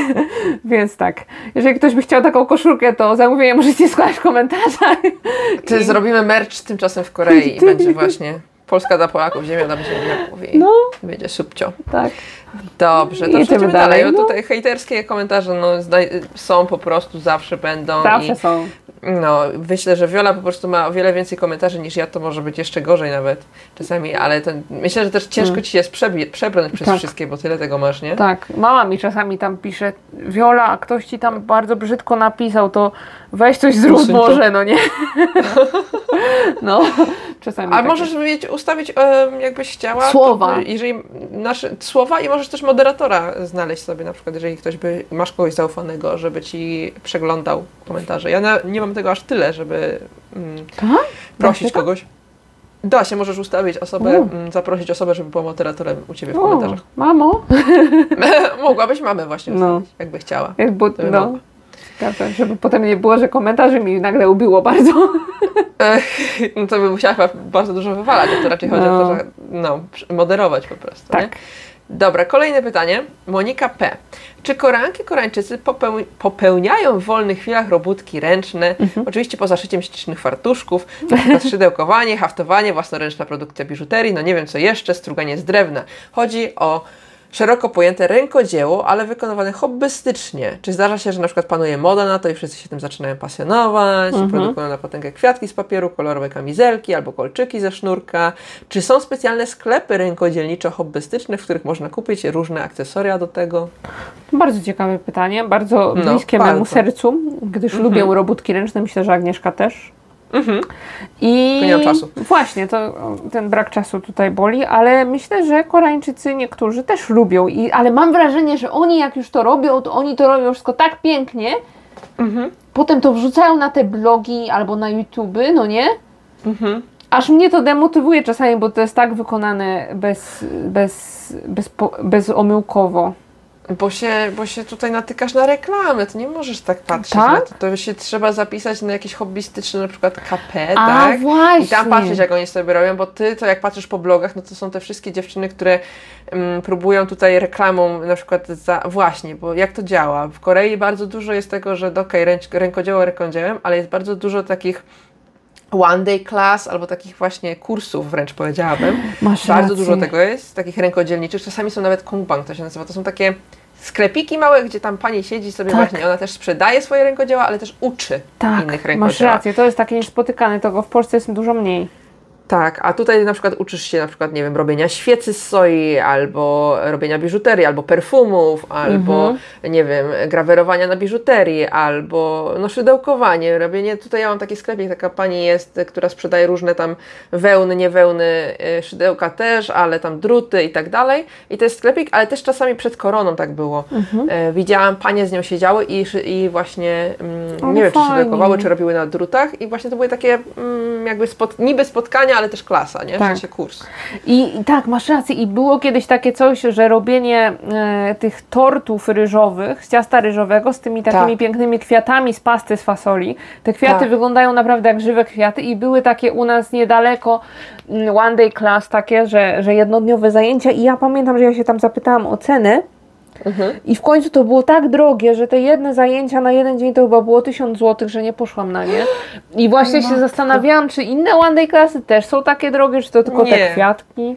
Więc tak, jeżeli ktoś by chciał taką koszulkę, to zamówienie możecie składać w komentarzach. Ty I- zrobimy merch tymczasem w Korei i będzie właśnie Polska dla Polaków, ziemia dla ziemniaków i No, będzie subcio. tak. Dobrze, to Jedziemy przejdźmy dalej, dalej. No. Tutaj hejterskie komentarze no, są po prostu, zawsze będą. Zawsze i, są. No, myślę, że Wiola po prostu ma o wiele więcej komentarzy niż ja, to może być jeszcze gorzej nawet czasami, ale to, myślę, że też ciężko ci jest przebrnąć przez Tak. wszystkie, bo tyle tego masz, nie? Tak, mama mi czasami tam pisze, Wiola, a ktoś ci tam bardzo brzydko napisał, to weź coś zrób Usuń to. może, no nie? no, czasami A takie. możesz mieć, ustawić, jakbyś chciała, Słowa. To, jeżeli nasze słowa i możesz też moderatora znaleźć sobie, na przykład, jeżeli ktoś by, masz kogoś zaufanego, żeby ci przeglądał komentarze. Ja na, nie mam tego aż tyle, żeby mm, Tak? prosić kogoś. Da się, możesz ustawić osobę, U. mm, zaprosić osobę, żeby była moderatorem u Ciebie w O, komentarzach. mamo. Mogłabyś mamę właśnie No. ustawić, jakby chciała. Jak, by no, mogła. Zgadza, żeby potem nie było, że komentarzy mi nagle ubyło bardzo. No to by musiała chyba bardzo dużo wywalać, a to raczej chodzi o No. to, że no, moderować po prostu. Nie? Tak. Dobra, kolejne pytanie. Monika P. Czy Koreanki, Koreańczycy popeł- popełniają w wolnych chwilach robótki ręczne? Mhm. Oczywiście poza szyciem ślicznych fartuszków, na przykład szydełkowanie, haftowanie, własnoręczna produkcja biżuterii, no nie wiem co jeszcze, struganie z drewna. Chodzi o szeroko pojęte rękodzieło, ale wykonywane hobbystycznie. Czy zdarza się, że na przykład panuje moda na to i wszyscy się tym zaczynają pasjonować, Mhm. produkują na potęgę kwiatki z papieru, kolorowe kamizelki albo kolczyki ze sznurka? Czy są specjalne sklepy rękodzielniczo-hobbystyczne, w których można kupić różne akcesoria do tego? Bardzo ciekawe pytanie, bardzo No, bliskie memu bardzo. sercu, gdyż Mhm. lubię robótki ręczne, myślę, że Agnieszka też. Mhm. I nie mam czasu. Właśnie, to ten brak czasu tutaj boli, ale myślę, że Koreańczycy niektórzy też lubią. I, ale mam wrażenie, że oni jak już to robią, to oni to robią wszystko tak pięknie, Mhm. potem to wrzucają na te blogi albo na YouTube, no nie? Mhm. Aż mnie to demotywuje czasami, bo to jest tak wykonane bez, bez, bez, bezomyłkowo. Bo się, bo się tutaj natykasz na reklamę, to nie możesz tak patrzeć Tak? na to. To się trzeba zapisać na jakieś hobbystyczne na przykład KP, A, tak? właśnie. I tam patrzeć jak oni sobie robią, bo ty to jak patrzysz po blogach, no to są te wszystkie dziewczyny, które mm, próbują tutaj reklamą na przykład za... Właśnie, bo jak to działa? W Korei bardzo dużo jest tego, że okej, ręcz- rękodzieło rękodziełem, ale jest bardzo dużo takich one day class albo takich właśnie kursów wręcz powiedziałabym. Masz Bardzo rację. dużo tego jest, takich rękodzielniczych. Czasami są nawet kongbang, to się nazywa. To są takie sklepiki małe, gdzie tam pani siedzi sobie Tak. właśnie. Ona też sprzedaje swoje rękodzieła, ale też uczy Tak, innych masz rękodzieła. rację, to jest takie niespotykane, tego w Polsce jest dużo mniej. Tak, a tutaj na przykład uczysz się na przykład, nie wiem, robienia świecy z soi, albo robienia biżuterii, albo perfumów, albo, Mhm. nie wiem, grawerowania na biżuterii, albo no szydełkowanie, robienie, tutaj ja mam taki sklepik, taka pani jest, która sprzedaje różne tam wełny, nie wełny, y, szydełka też, ale tam druty i tak dalej. I to jest sklepik, ale też czasami przed koroną tak było. Mhm. E, widziałam, panie z nią siedziały i, i właśnie, mm, nie wiem, czy fajnie. szydełkowały, czy robiły na drutach i właśnie to były takie mm, jakby spot, niby spotkania, ale też klasa, nie? W Tak. sensie kurs. I, I tak, masz rację. I było kiedyś takie coś, że robienie e, tych tortów ryżowych, z ciasta ryżowego, z tymi takimi Tak. pięknymi kwiatami z pasty z fasoli. Te kwiaty Tak. wyglądają naprawdę jak żywe kwiaty i były takie u nas niedaleko mm, one day class takie, że, że jednodniowe zajęcia i ja pamiętam, że ja się tam zapytałam o cenę Mhm. i w końcu to było tak drogie, że te jedne zajęcia na jeden dzień to chyba było 1000 zł, że nie poszłam na nie. I właśnie się zastanawiałam, czy inne one day klasy też są takie drogie, czy to tylko te Nie. kwiatki.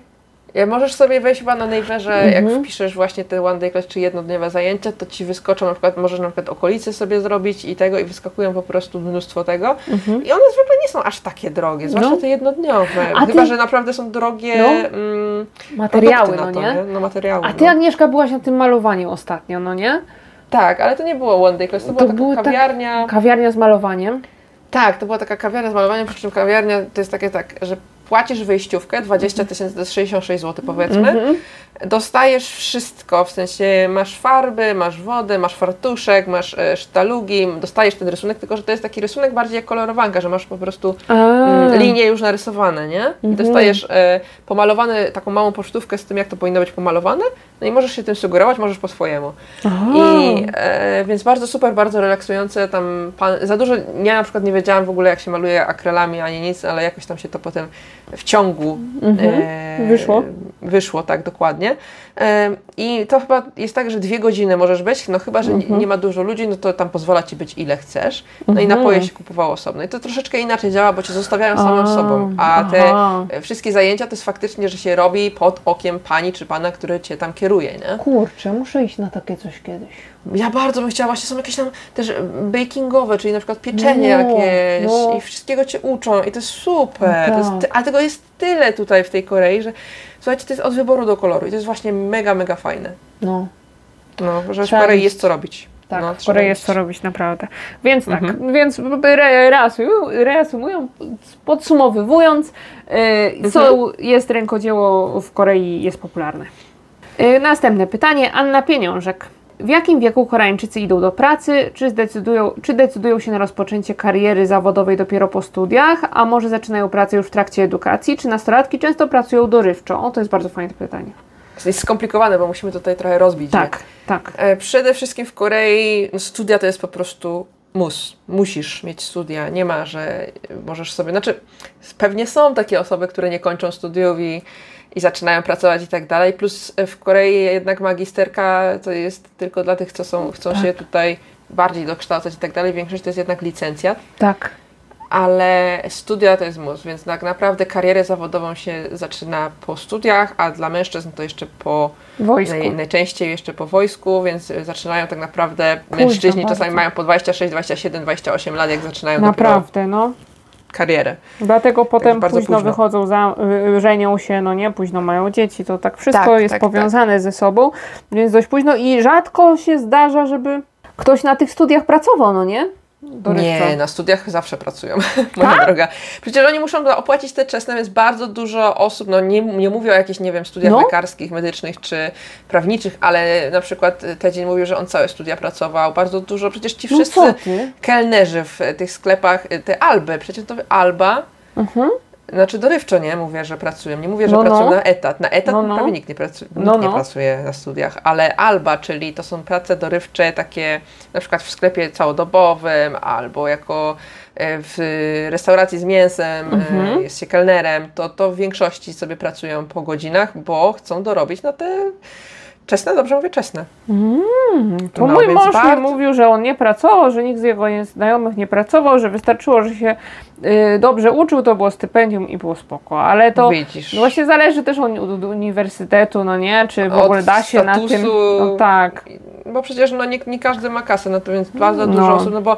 Ja możesz sobie wejść chyba na Naverze, Mhm. jak wpiszesz właśnie te one day class czy jednodniowe zajęcia, to ci wyskoczą na przykład, możesz na przykład okolice sobie zrobić i tego i wyskakują po prostu mnóstwo tego. I one zwykle nie są aż takie drogie, zwłaszcza Mhm. No. te jednodniowe. A Chyba, ty- że naprawdę są drogie No. mm, Materiały, no to, nie? No materiały. A ty, no. Agnieszka, byłaś na tym malowaniu ostatnio, no nie? Tak, ale to nie było one day class, to, była było taka tak- kawiarnia. Kawiarnia z malowaniem. Tak, to była taka kawiarnia z malowaniem, przy czym kawiarnia to jest takie tak, że płacisz wyjściówkę, 20 tysięcy, to jest 66 zł powiedzmy, dostajesz wszystko, w sensie masz farby, masz wodę, masz fartuszek, masz e, sztalugi, dostajesz ten rysunek, tylko że to jest taki rysunek bardziej jak kolorowanka, że masz po prostu mm, linie już narysowane, nie? I dostajesz e, pomalowany, taką małą pocztówkę z tym, jak to powinno być pomalowane, no i możesz się tym sugerować, możesz po swojemu. I e, więc bardzo super, bardzo relaksujące. Tam pan, za dużo, ja na przykład nie wiedziałam w ogóle, jak się maluje akrylami ani nic, ale jakoś tam się to potem w ciągu e, Wyszło. Wyszło, tak, dokładnie. I to chyba jest tak, że dwie godziny możesz być, no chyba, że nie, nie ma dużo ludzi, no to tam pozwala ci być ile chcesz. No i napoje się kupowało osobno. I to troszeczkę inaczej działa, bo cię zostawiają samym A, sobą. A te aha. e, wszystkie zajęcia to jest faktycznie, że się robi pod okiem pani czy pana, który cię tam kieruje, nie? Kurczę, muszę iść na takie coś kiedyś. Ja bardzo bym chciała, właśnie są jakieś tam też bakingowe, czyli na przykład pieczenie No, jakieś no. i wszystkiego Cię uczą i to jest super. No To jest, tak. a tego jest tyle tutaj w tej Korei, że słuchajcie, to jest od wyboru do koloru i to jest właśnie mega, mega fajne. No, No, że w Korei jest co robić. tak, no, w Korei jest co robić naprawdę. Więc tak, więc re, reasumują- reasumują, podsumowując, y, co jest rękodzieło w Korei jest popularne. Y, następne pytanie, Anna Pieniążek. W jakim wieku Koreańczycy idą do pracy? Czy decydują, czy decydują się na rozpoczęcie kariery zawodowej dopiero po studiach, a może zaczynają pracę już w trakcie edukacji? Czy nastolatki często pracują dorywczo? O, to jest bardzo fajne pytanie. To jest skomplikowane, bo musimy tutaj trochę rozbić. Tak, tak. E, Przede wszystkim w Korei no, studia to jest po prostu mus. Musisz mieć studia. Nie ma, że możesz sobie. Znaczy, pewnie są takie osoby, które nie kończą studiów i, i zaczynają pracować i tak dalej. Plus e, w Korei jednak magisterka to jest tylko dla tych, co są, chcą się tutaj bardziej dokształcać i tak dalej. Większość to jest jednak licencjat. Tak. Ale studia to jest mus, więc tak naprawdę karierę zawodową się zaczyna po studiach, a dla mężczyzn to jeszcze po Wojsku. Naj, najczęściej jeszcze po wojsku, więc y, zaczynają tak naprawdę mężczyźni bardzo. czasami mają po 26, 27, 28 lat, jak zaczynają Naprawdę, no. Karierę. Dlatego potem bardzo późno, późno. wychodzą, za, y, żenią się, no nie, późno mają dzieci, to tak wszystko Tak, jest tak, powiązane ze sobą, więc dość późno i rzadko się zdarza, żeby ktoś na tych studiach pracował, no nie? Dorywczo. Nie, na studiach zawsze pracują, moja droga. Przecież oni muszą opłacić te czesne, więc bardzo dużo osób, no nie, nie mówię o jakichś, nie wiem, studiach No. lekarskich, medycznych czy prawniczych, ale na przykład Tedzin mówił, że on całe studia pracował, bardzo dużo, przecież ci No wszyscy ty? kelnerzy w tych sklepach, te Alby, przecież to Alba, Mhm. Znaczy dorywczo nie mówię, że pracują. Nie mówię, że No, no. pracują na etat. Na etat No, no. prawie nikt, nie, pracu- nikt No, nie no. pracuje na studiach, ale alba, czyli to są prace dorywcze takie na przykład w sklepie całodobowym albo jako e, w restauracji z mięsem Mhm. e, jest się kelnerem, to, to w większości sobie pracują po godzinach, bo chcą dorobić na te Czesne? Dobrze mówię czesne. To No, mój mąż mi bardzo- mówił, że on nie pracował, że nikt z jego znajomych nie pracował, że wystarczyło, że się y, dobrze uczył, to było stypendium i było spoko. Ale to Widzisz. no właśnie zależy też od, od uniwersytetu, no nie? Czy w Od ogóle da się na tym. statusu. No tak. Bo przecież no, nie, nie każdy ma kasę, no to więc bardzo No. dużo osób, no bo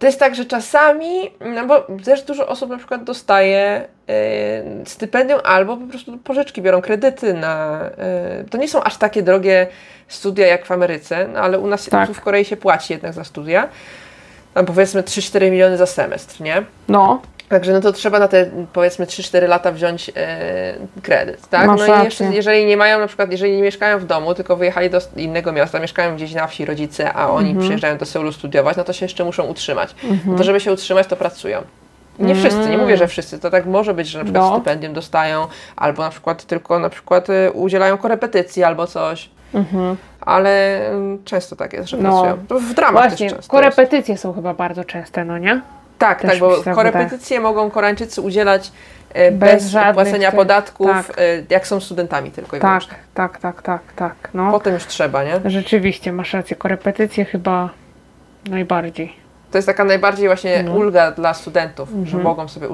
to jest tak, że czasami, no bo też dużo osób na przykład dostaje e, stypendium albo po prostu pożyczki, biorą kredyty na... e, to nie są aż takie drogie studia jak w Ameryce, no, ale u nas Tak. tu w Korei się płaci jednak za studia. Tam powiedzmy 3-4 miliony za semestr, nie? No, Także no to trzeba na te powiedzmy 3-4 lata wziąć e, kredyt, tak? Masz no rację. i jeszcze, jeżeli nie mają na przykład, jeżeli nie mieszkają w domu, tylko wyjechali do innego miasta, mieszkają gdzieś na wsi rodzice, a oni Mhm. przyjeżdżają do Seulu studiować, no to się jeszcze muszą utrzymać. No to żeby się utrzymać, to pracują. Nie wszyscy, nie mówię, że wszyscy. To tak może być, że na przykład Mm. No. stypendium dostają, albo na przykład tylko na przykład e, udzielają korepetycji albo coś. Ale mm, często tak jest, że No. pracują. W dramach właśnie, też często jest. korepetycje są chyba bardzo częste, no nie? Tak, tak, bo tak korepetycje mogą Koreańczycy udzielać e, Bez bez, płacenia podatków, tak. e, jak są studentami tylko i Tak, wyłącznie. tak, tak, tak, tak. No. Potem już trzeba, nie? Rzeczywiście, masz rację, korepetycje chyba najbardziej. To jest taka najbardziej właśnie No. ulga dla studentów, że Mhm. mogą sobie e,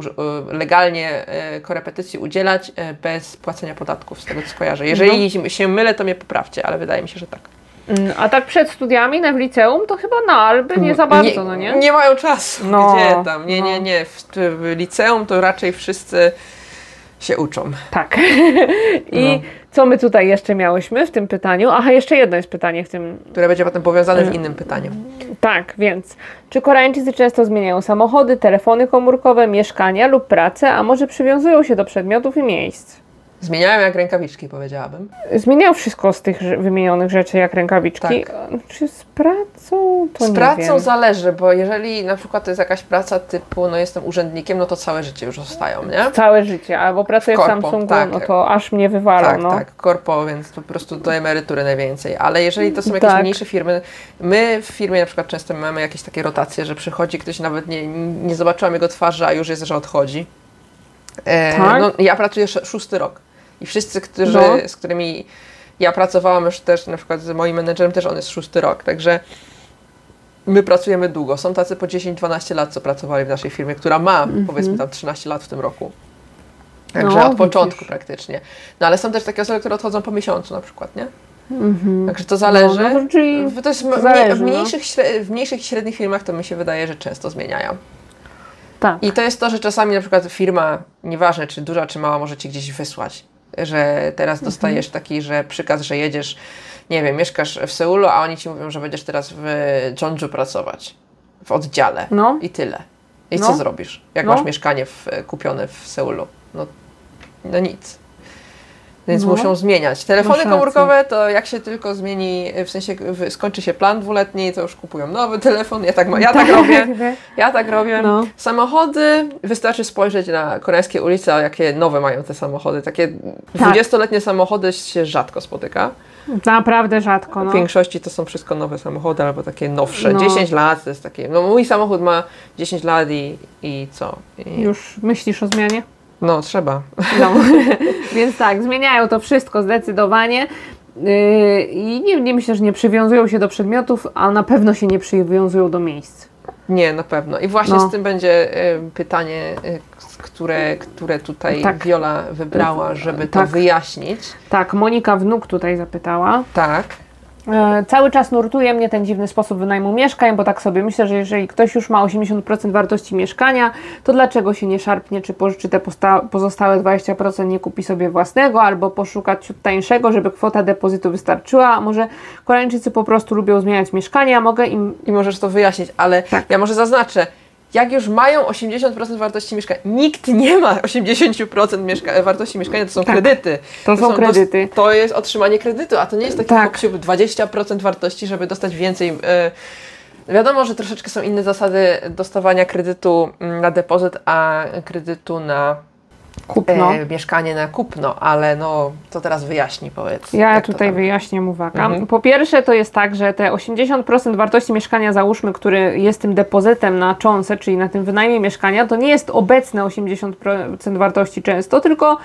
legalnie korepetycji udzielać bez płacenia podatków, z tego co kojarzę. Jeżeli No. się mylę, to mnie poprawcie, ale wydaje mi się, że tak. A tak przed studiami w liceum to chyba na Alby nie za bardzo, no nie? Nie mają czasu, No, gdzie tam. Nie, no. nie, nie. W, w liceum to raczej wszyscy się uczą. Tak. I No. co my tutaj jeszcze miałyśmy w tym pytaniu? Aha, jeszcze jedno jest pytanie w tym. które będzie potem powiązane Mm. w innym pytaniu. Tak, więc czy Koreańczycy często zmieniają samochody, telefony komórkowe, mieszkania lub pracę, a może przywiązują się do przedmiotów i miejsc? Zmieniają jak rękawiczki, powiedziałabym. Zmieniają wszystko z tych wymienionych rzeczy jak rękawiczki. Czy z pracą? To Z pracą wiem. zależy, bo jeżeli na przykład to jest jakaś praca typu, no jestem urzędnikiem, no to całe życie już zostają, nie? Całe życie, albo pracuję w, W korpo, Samsungu, tak. no to aż mnie wywalą. Tak, no. tak, korpo, więc po prostu do emerytury najwięcej. Ale jeżeli to są jakieś Tak. mniejsze firmy, my w firmie na przykład często mamy jakieś takie rotacje, że przychodzi ktoś, nawet nie, nie zobaczyłam jego twarzy, a już jest, że odchodzi. E, Tak? no, ja pracuję sz- szósty rok i wszyscy, którzy, No. z którymi ja pracowałam już też, na przykład z moim menedżerem też on jest szósty rok, także my pracujemy długo. Są tacy po 10-12 lat, co pracowali w naszej firmie, która ma powiedzmy tam 13 lat w tym roku. Także. No, od początku widzisz. praktycznie. No ale są też takie osoby, które odchodzą po miesiącu na przykład, nie? Mhm. Także to zależy. No, no, W- to jest zależy, w, no. mniejszych, w mniejszych i średnich firmach to mi się wydaje, że często zmieniają. Tak. I to jest to, że czasami na przykład firma, nieważne czy duża, czy mała, może ci gdzieś wysłać. Że teraz Mhm. dostajesz taki, że przykaz, że jedziesz, nie wiem, mieszkasz w Seulu, a oni ci mówią, że będziesz teraz w Jeonju pracować. W oddziale. No. I tyle. I No. co zrobisz? Jak No. masz mieszkanie w, kupione w Seulu? No, no nic. Więc No. muszą zmieniać. Telefony Masz rację. komórkowe to jak się tylko zmieni, w sensie w- skończy się plan dwuletni, to już kupują nowy telefon. Ja tak, ja tak robię. Ja tak robię. No. Samochody, wystarczy spojrzeć na koreańskie ulice, a jakie nowe mają te samochody. Takie Tak. 20-letnie samochody się rzadko spotyka. Naprawdę rzadko. W No. większości to są wszystko nowe samochody albo takie nowsze. No. 10 lat to jest takie. No mój samochód ma 10 lat i, i co? I, Już myślisz o zmianie? No trzeba. No. Więc tak, zmieniają to wszystko zdecydowanie. Yy, I nie, nie myślę, że nie przywiązują się do przedmiotów, a na pewno się nie przywiązują do miejsc. Nie, na pewno. I właśnie No. z tym będzie y, pytanie, y, k- które, które tutaj Tak. Viola wybrała, żeby to Tak. wyjaśnić. Tak, Monika Wnuk tutaj zapytała. Tak. E, Cały czas nurtuje mnie ten dziwny sposób wynajmu mieszkań, bo tak sobie myślę, że jeżeli ktoś już ma 80% wartości mieszkania, to dlaczego się nie szarpnie, czy pożyczy te pozostałe 20%, nie kupi sobie własnego, albo poszuka ciut tańszego, żeby kwota depozytu wystarczyła. A może Koreańczycy po prostu lubią zmieniać mieszkania, mogę im... I możesz to wyjaśnić, ale Tak. ja może zaznaczę. Jak już mają 80% wartości mieszkania, nikt nie ma 80% mieszka- wartości mieszkania, to są Tak. kredyty. To są kredyty. To, jest otrzymanie kredytu, a to nie jest taki Tak. tak. 20% wartości, żeby dostać więcej. e, Wiadomo, że troszeczkę są inne zasady dostawania kredytu mm, na depozyt, a kredytu na Kupno. e, mieszkanie na kupno, ale no to teraz wyjaśnij, powiedz. Ja tutaj wyjaśniam, uwaga. Mhm. Po pierwsze to jest tak, że te 80% wartości mieszkania, załóżmy, który jest tym depozytem na cząsę, czyli na tym wynajmie mieszkania, to nie jest obecne 80% wartości często, tylko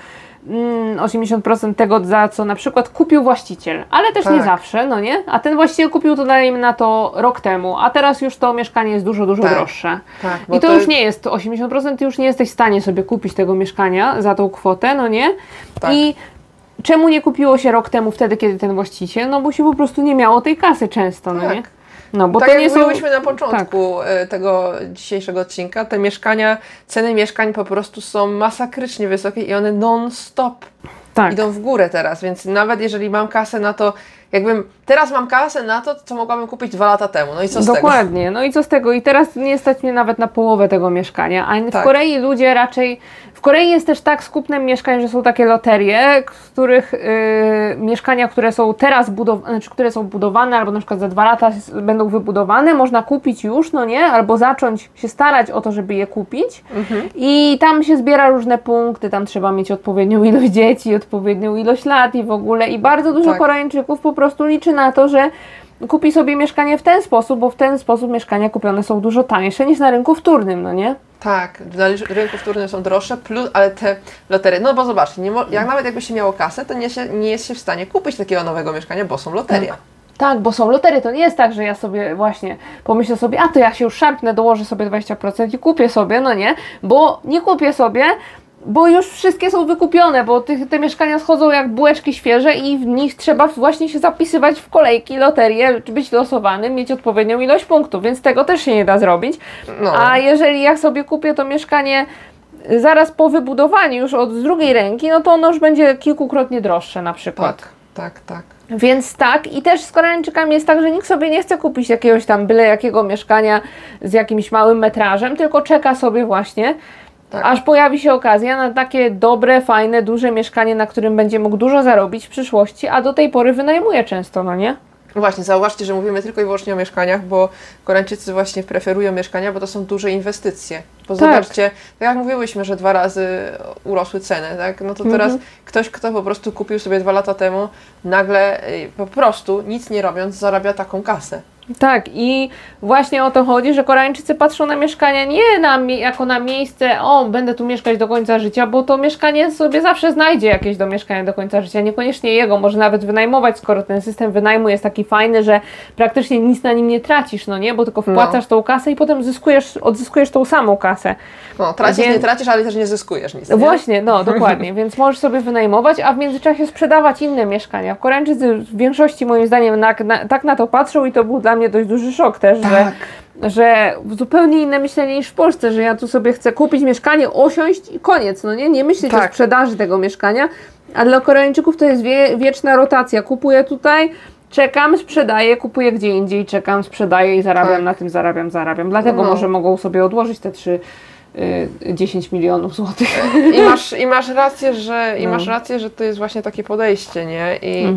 80% tego, za co na przykład kupił właściciel, ale też nie Tak. zawsze, no nie? A ten właściciel kupił to dajmy na to rok temu, a teraz już to mieszkanie jest dużo, dużo Tak. droższe. Tak, I to, to- już nie jest 80%, ty już nie jesteś w stanie sobie kupić tego mieszkania za tą kwotę, no nie? Tak. I czemu nie kupiło się rok temu, wtedy, kiedy ten właściciel? No bo się po prostu nie miało tej kasy często, no Tak. nie? No bo tak to jak nie są... mówiłyśmy na początku e, tego dzisiejszego odcinka, te mieszkania, ceny mieszkań po prostu są masakrycznie wysokie i one non-stop Tak. idą w górę teraz, więc nawet jeżeli mam kasę na to, jakbym teraz mam kasę na to, co mogłabym kupić dwa lata temu, no i co z tego? Dokładnie. No i co z tego? I teraz nie stać mnie nawet na połowę tego mieszkania. A w Tak. Korei ludzie raczej. W Korei jest też tak skupnem mieszkań, że są takie loterie, w których y, mieszkania, które są teraz budowane, znaczy, które są budowane, albo na przykład za dwa lata będą wybudowane, można kupić już, no nie? Albo zacząć się starać o to, żeby je kupić. Mhm. I tam się zbiera różne punkty, tam trzeba mieć odpowiednią ilość dzieci, odpowiednią ilość lat i w ogóle. I bardzo dużo Tak. Koreańczyków po prostu liczy na to, że kupi sobie mieszkanie w ten sposób, bo w ten sposób mieszkania kupione są dużo tańsze niż na rynku wtórnym, no nie? Tak, na rynku wtórnym są droższe, plus, ale te loterie, no bo zobaczcie, mo- jak nawet jakby się miało kasę, to nie, się, nie jest się w stanie kupić takiego nowego mieszkania, bo są loterie. Tak, bo są loterie, to nie jest tak, że ja sobie właśnie pomyślę sobie, a to ja się już szarpnę, dołożę sobie 20% i kupię sobie, no nie, bo nie kupię sobie, bo już wszystkie są wykupione, bo te, te mieszkania schodzą jak bułeczki świeże i w nich trzeba właśnie się zapisywać w kolejki, loterie, być losowanym, mieć odpowiednią ilość punktów, więc tego też się nie da zrobić. No. A jeżeli ja sobie kupię to mieszkanie zaraz po wybudowaniu już od z drugiej ręki, no to ono już będzie kilkukrotnie droższe na przykład. Tak, tak, tak. Więc tak, i też z Koreańczykami jest tak, że nikt sobie nie chce kupić jakiegoś tam byle jakiego mieszkania z jakimś małym metrażem, tylko czeka sobie właśnie, Tak. aż pojawi się okazja na takie dobre, fajne, duże mieszkanie, na którym będzie mógł dużo zarobić w przyszłości, a do tej pory wynajmuje często, no nie? Właśnie, zauważcie, że mówimy tylko i wyłącznie o mieszkaniach, bo Koreańczycy właśnie preferują mieszkania, bo to są duże inwestycje. Bo Tak. zobaczcie, tak jak mówiłyśmy, że dwa razy urosły ceny, tak? No to teraz Mhm. ktoś, kto po prostu kupił sobie dwa lata temu, nagle y, po prostu nic nie robiąc, zarabia taką kasę. Tak, i właśnie o to chodzi, że Koreańczycy patrzą na mieszkania nie na, jako na miejsce, o, będę tu mieszkać do końca życia, bo to mieszkanie sobie zawsze znajdzie jakieś do mieszkania do końca życia, niekoniecznie jego, może nawet wynajmować, skoro ten system wynajmu jest taki fajny, że praktycznie nic na nim nie tracisz, no nie, bo tylko wpłacasz tą kasę i potem zyskujesz, odzyskujesz tą samą kasę. No, tracisz, Więc- nie tracisz, ale też nie zyskujesz nic. Nie? Właśnie, no dokładnie, więc możesz sobie wynajmować, a w międzyczasie sprzedawać inne mieszkania. Koreańczycy w większości moim zdaniem na, na, tak na to patrzą i to był dla mnie dość duży szok też, Tak. że, że zupełnie inne myślenie niż w Polsce, że ja tu sobie chcę kupić mieszkanie, osiąść i koniec, no nie, nie myśleć o Tak. sprzedaży tego mieszkania, a dla Koreańczyków to jest wie, wieczna rotacja, kupuję tutaj, czekam, sprzedaję, kupuję gdzie indziej, czekam, sprzedaję i zarabiam Tak. na tym, zarabiam, zarabiam. Dlatego No. może mogą sobie odłożyć te trzy y, 10 milionów złotych. I masz, I masz rację, że i No. masz rację, że to jest właśnie takie podejście, nie? I, Mm.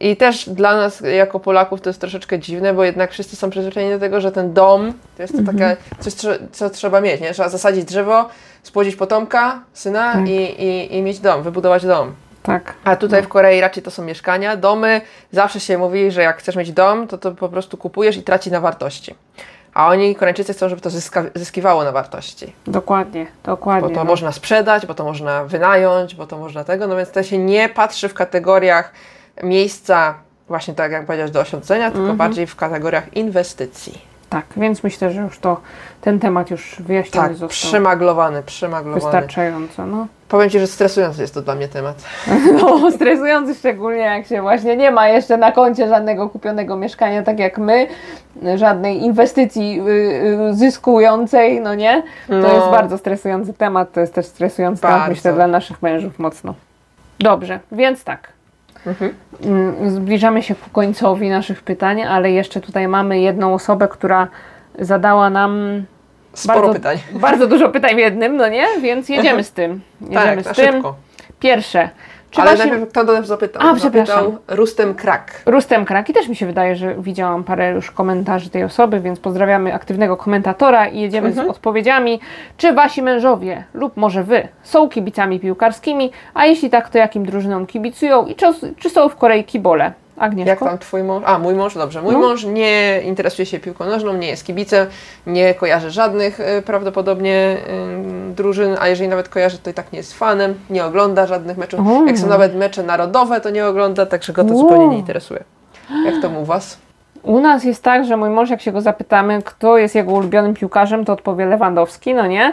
I też dla nas jako Polaków to jest troszeczkę dziwne, bo jednak wszyscy są przyzwyczajeni do tego, że ten dom to jest to Mhm. takie coś, trze- co trzeba mieć, nie? Trzeba zasadzić drzewo, spłodzić potomka, syna Tak. i, i, i mieć dom, wybudować dom. Tak. A tutaj w Korei raczej to są mieszkania, domy. Zawsze się mówi, że jak chcesz mieć dom, to to po prostu kupujesz i traci na wartości. A oni, Koreańczycy, chcą, żeby to zyska, zyskiwało na wartości. Dokładnie, dokładnie. Bo to no. można sprzedać, bo to można wynająć, bo to można tego, no więc to się nie patrzy w kategoriach miejsca, właśnie tak jak powiedziałeś, do osiądzenia, Mhm. tylko bardziej w kategoriach inwestycji. Tak, więc myślę, że już to ten temat już wyjaśniony Tak, został przymaglowany, przymaglowany. wystarczająco. No. Powiem Ci, że stresujący jest to dla mnie temat. no, stresujący szczególnie jak się właśnie nie ma jeszcze na koncie żadnego kupionego mieszkania, tak jak my, żadnej inwestycji y, y, zyskującej, no nie? To No. jest bardzo stresujący temat, to jest też stresujący temat, Bardzo. myślę, dla naszych mężów mocno. Dobrze, więc tak. Mhm. Mm, Zbliżamy się ku końcowi naszych pytań, ale jeszcze tutaj mamy jedną osobę, która zadała nam Sporo bardzo, pytań. Bardzo dużo pytań w jednym, no nie? Więc jedziemy z tym. Jedziemy Tak, z tym. szybko. Pierwsze. Czy Ale właśnie najpierw kto do nas zapytał? A, przepraszam. Zapytał Rustem Krak. Rustem Krak i też mi się wydaje, że widziałam parę już komentarzy tej osoby, więc pozdrawiamy aktywnego komentatora i jedziemy Mhm. z odpowiedziami. Czy wasi mężowie lub może wy są kibicami piłkarskimi, a jeśli tak, to jakim drużynom kibicują i czy, czy są w Korei kibole? Agnieszko? Jak tam twój mąż? A, mój mąż, dobrze. Mój No. mąż nie interesuje się piłką nożną, nie jest kibicem, nie kojarzy żadnych y, prawdopodobnie y, drużyn, a jeżeli nawet kojarzy, to i tak nie jest fanem, nie ogląda żadnych meczów. O. Jak są nawet mecze narodowe, to nie ogląda, także go to Wow. zupełnie nie interesuje. Jak to u Was? U nas jest tak, że mój mąż, jak się go zapytamy, kto jest jego ulubionym piłkarzem, to odpowie Lewandowski, no nie?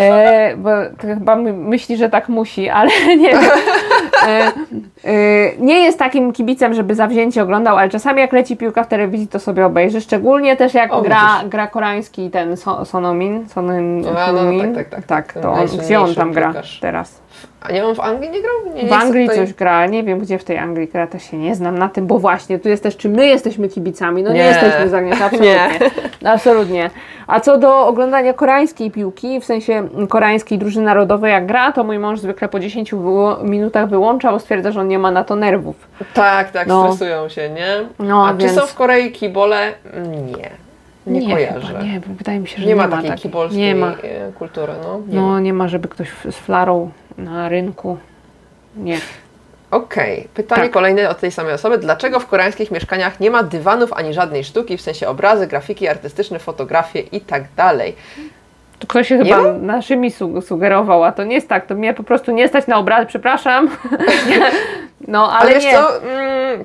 E, bo to chyba my, myśli, że tak musi, ale nie wiem. E, e, nie jest takim kibicem, żeby zawzięcie oglądał, ale czasami jak leci piłka w telewizji, to sobie obejrzy. Szczególnie też jak O, gra, widzisz. gra koreański ten so, Sonomin, Sonomin, A, no, Sonomin. tak, tak, tak. tak Ten to on, gdzie on tam gra piłkarz. teraz? A nie on w Anglii nie grał? Nie, nie W Anglii tutaj- coś gra, nie wiem gdzie w tej Anglii gra, to się nie znam na tym, bo właśnie tu jest też, czy my jesteśmy kibicami, no nie, Nie. jesteśmy z Agnieszką, absolutnie. absolutnie. A co do oglądania koreańskiej piłki, w sensie koreańskiej drużyny narodowej jak gra, to mój mąż zwykle po 10 wyło- minutach wyłącza, bo stwierdza, że on nie ma na to nerwów. Tak, tak, No. stresują się, nie? No, A więc- czy są w Korei kibole? Nie. Nie, kojarzę. Chyba, nie, wydaje mi się, że Nie, nie, ma ma takiej takiej. kibolskiej Nie ma. e, kultury, no. Nie ma. No nie ma, żeby ktoś z flarą na rynku. Nie. Okej, pytanie Tak. kolejne od tej samej osoby. Dlaczego w koreańskich mieszkaniach nie ma dywanów ani żadnej sztuki, w sensie obrazy, grafiki artystyczne, fotografie i tak dalej? To ktoś się Nie chyba naszymi su- sugerował, a to nie jest tak, to mnie po prostu nie stać na obrazy, przepraszam. no, ale, Ale, wiesz nie. co, mm,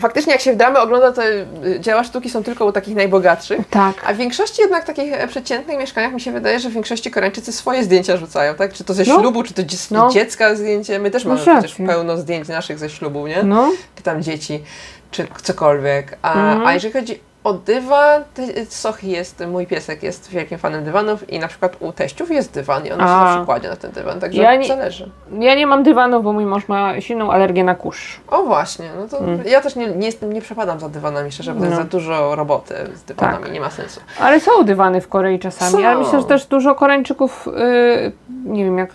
faktycznie jak się w dramy ogląda, to y, dzieła sztuki są tylko u takich najbogatszych. Tak. A w większości jednak takich e, przeciętnych mieszkaniach mi się wydaje, że w większości Koreańczycy swoje zdjęcia rzucają, tak? Czy to ze No. ślubu, czy to dzie- No. dziecka zdjęcie. My też mamy Masz przecież pełno zdjęć naszych ze ślubu, nie? No, Czy tam dzieci, czy cokolwiek. A, Mhm. a jeżeli chodzi o dywan, to Sochy jest, mój piesek jest wielkim fanem dywanów i na przykład u teściów jest dywan i się A. zawsze kładzie na ten dywan, także Ja nie- zależy. ja nie mam dywanu, bo mój mąż ma silną alergię na kurz. O właśnie, no to ja też nie, nie, jestem, nie przepadam za dywanami, szczerze, bo jest Mm. No. za dużo roboty z dywanami, Tak. nie ma sensu. Ale są dywany w Korei czasami, ale Są. myślę, że też dużo Koreańczyków, yy, nie wiem jak...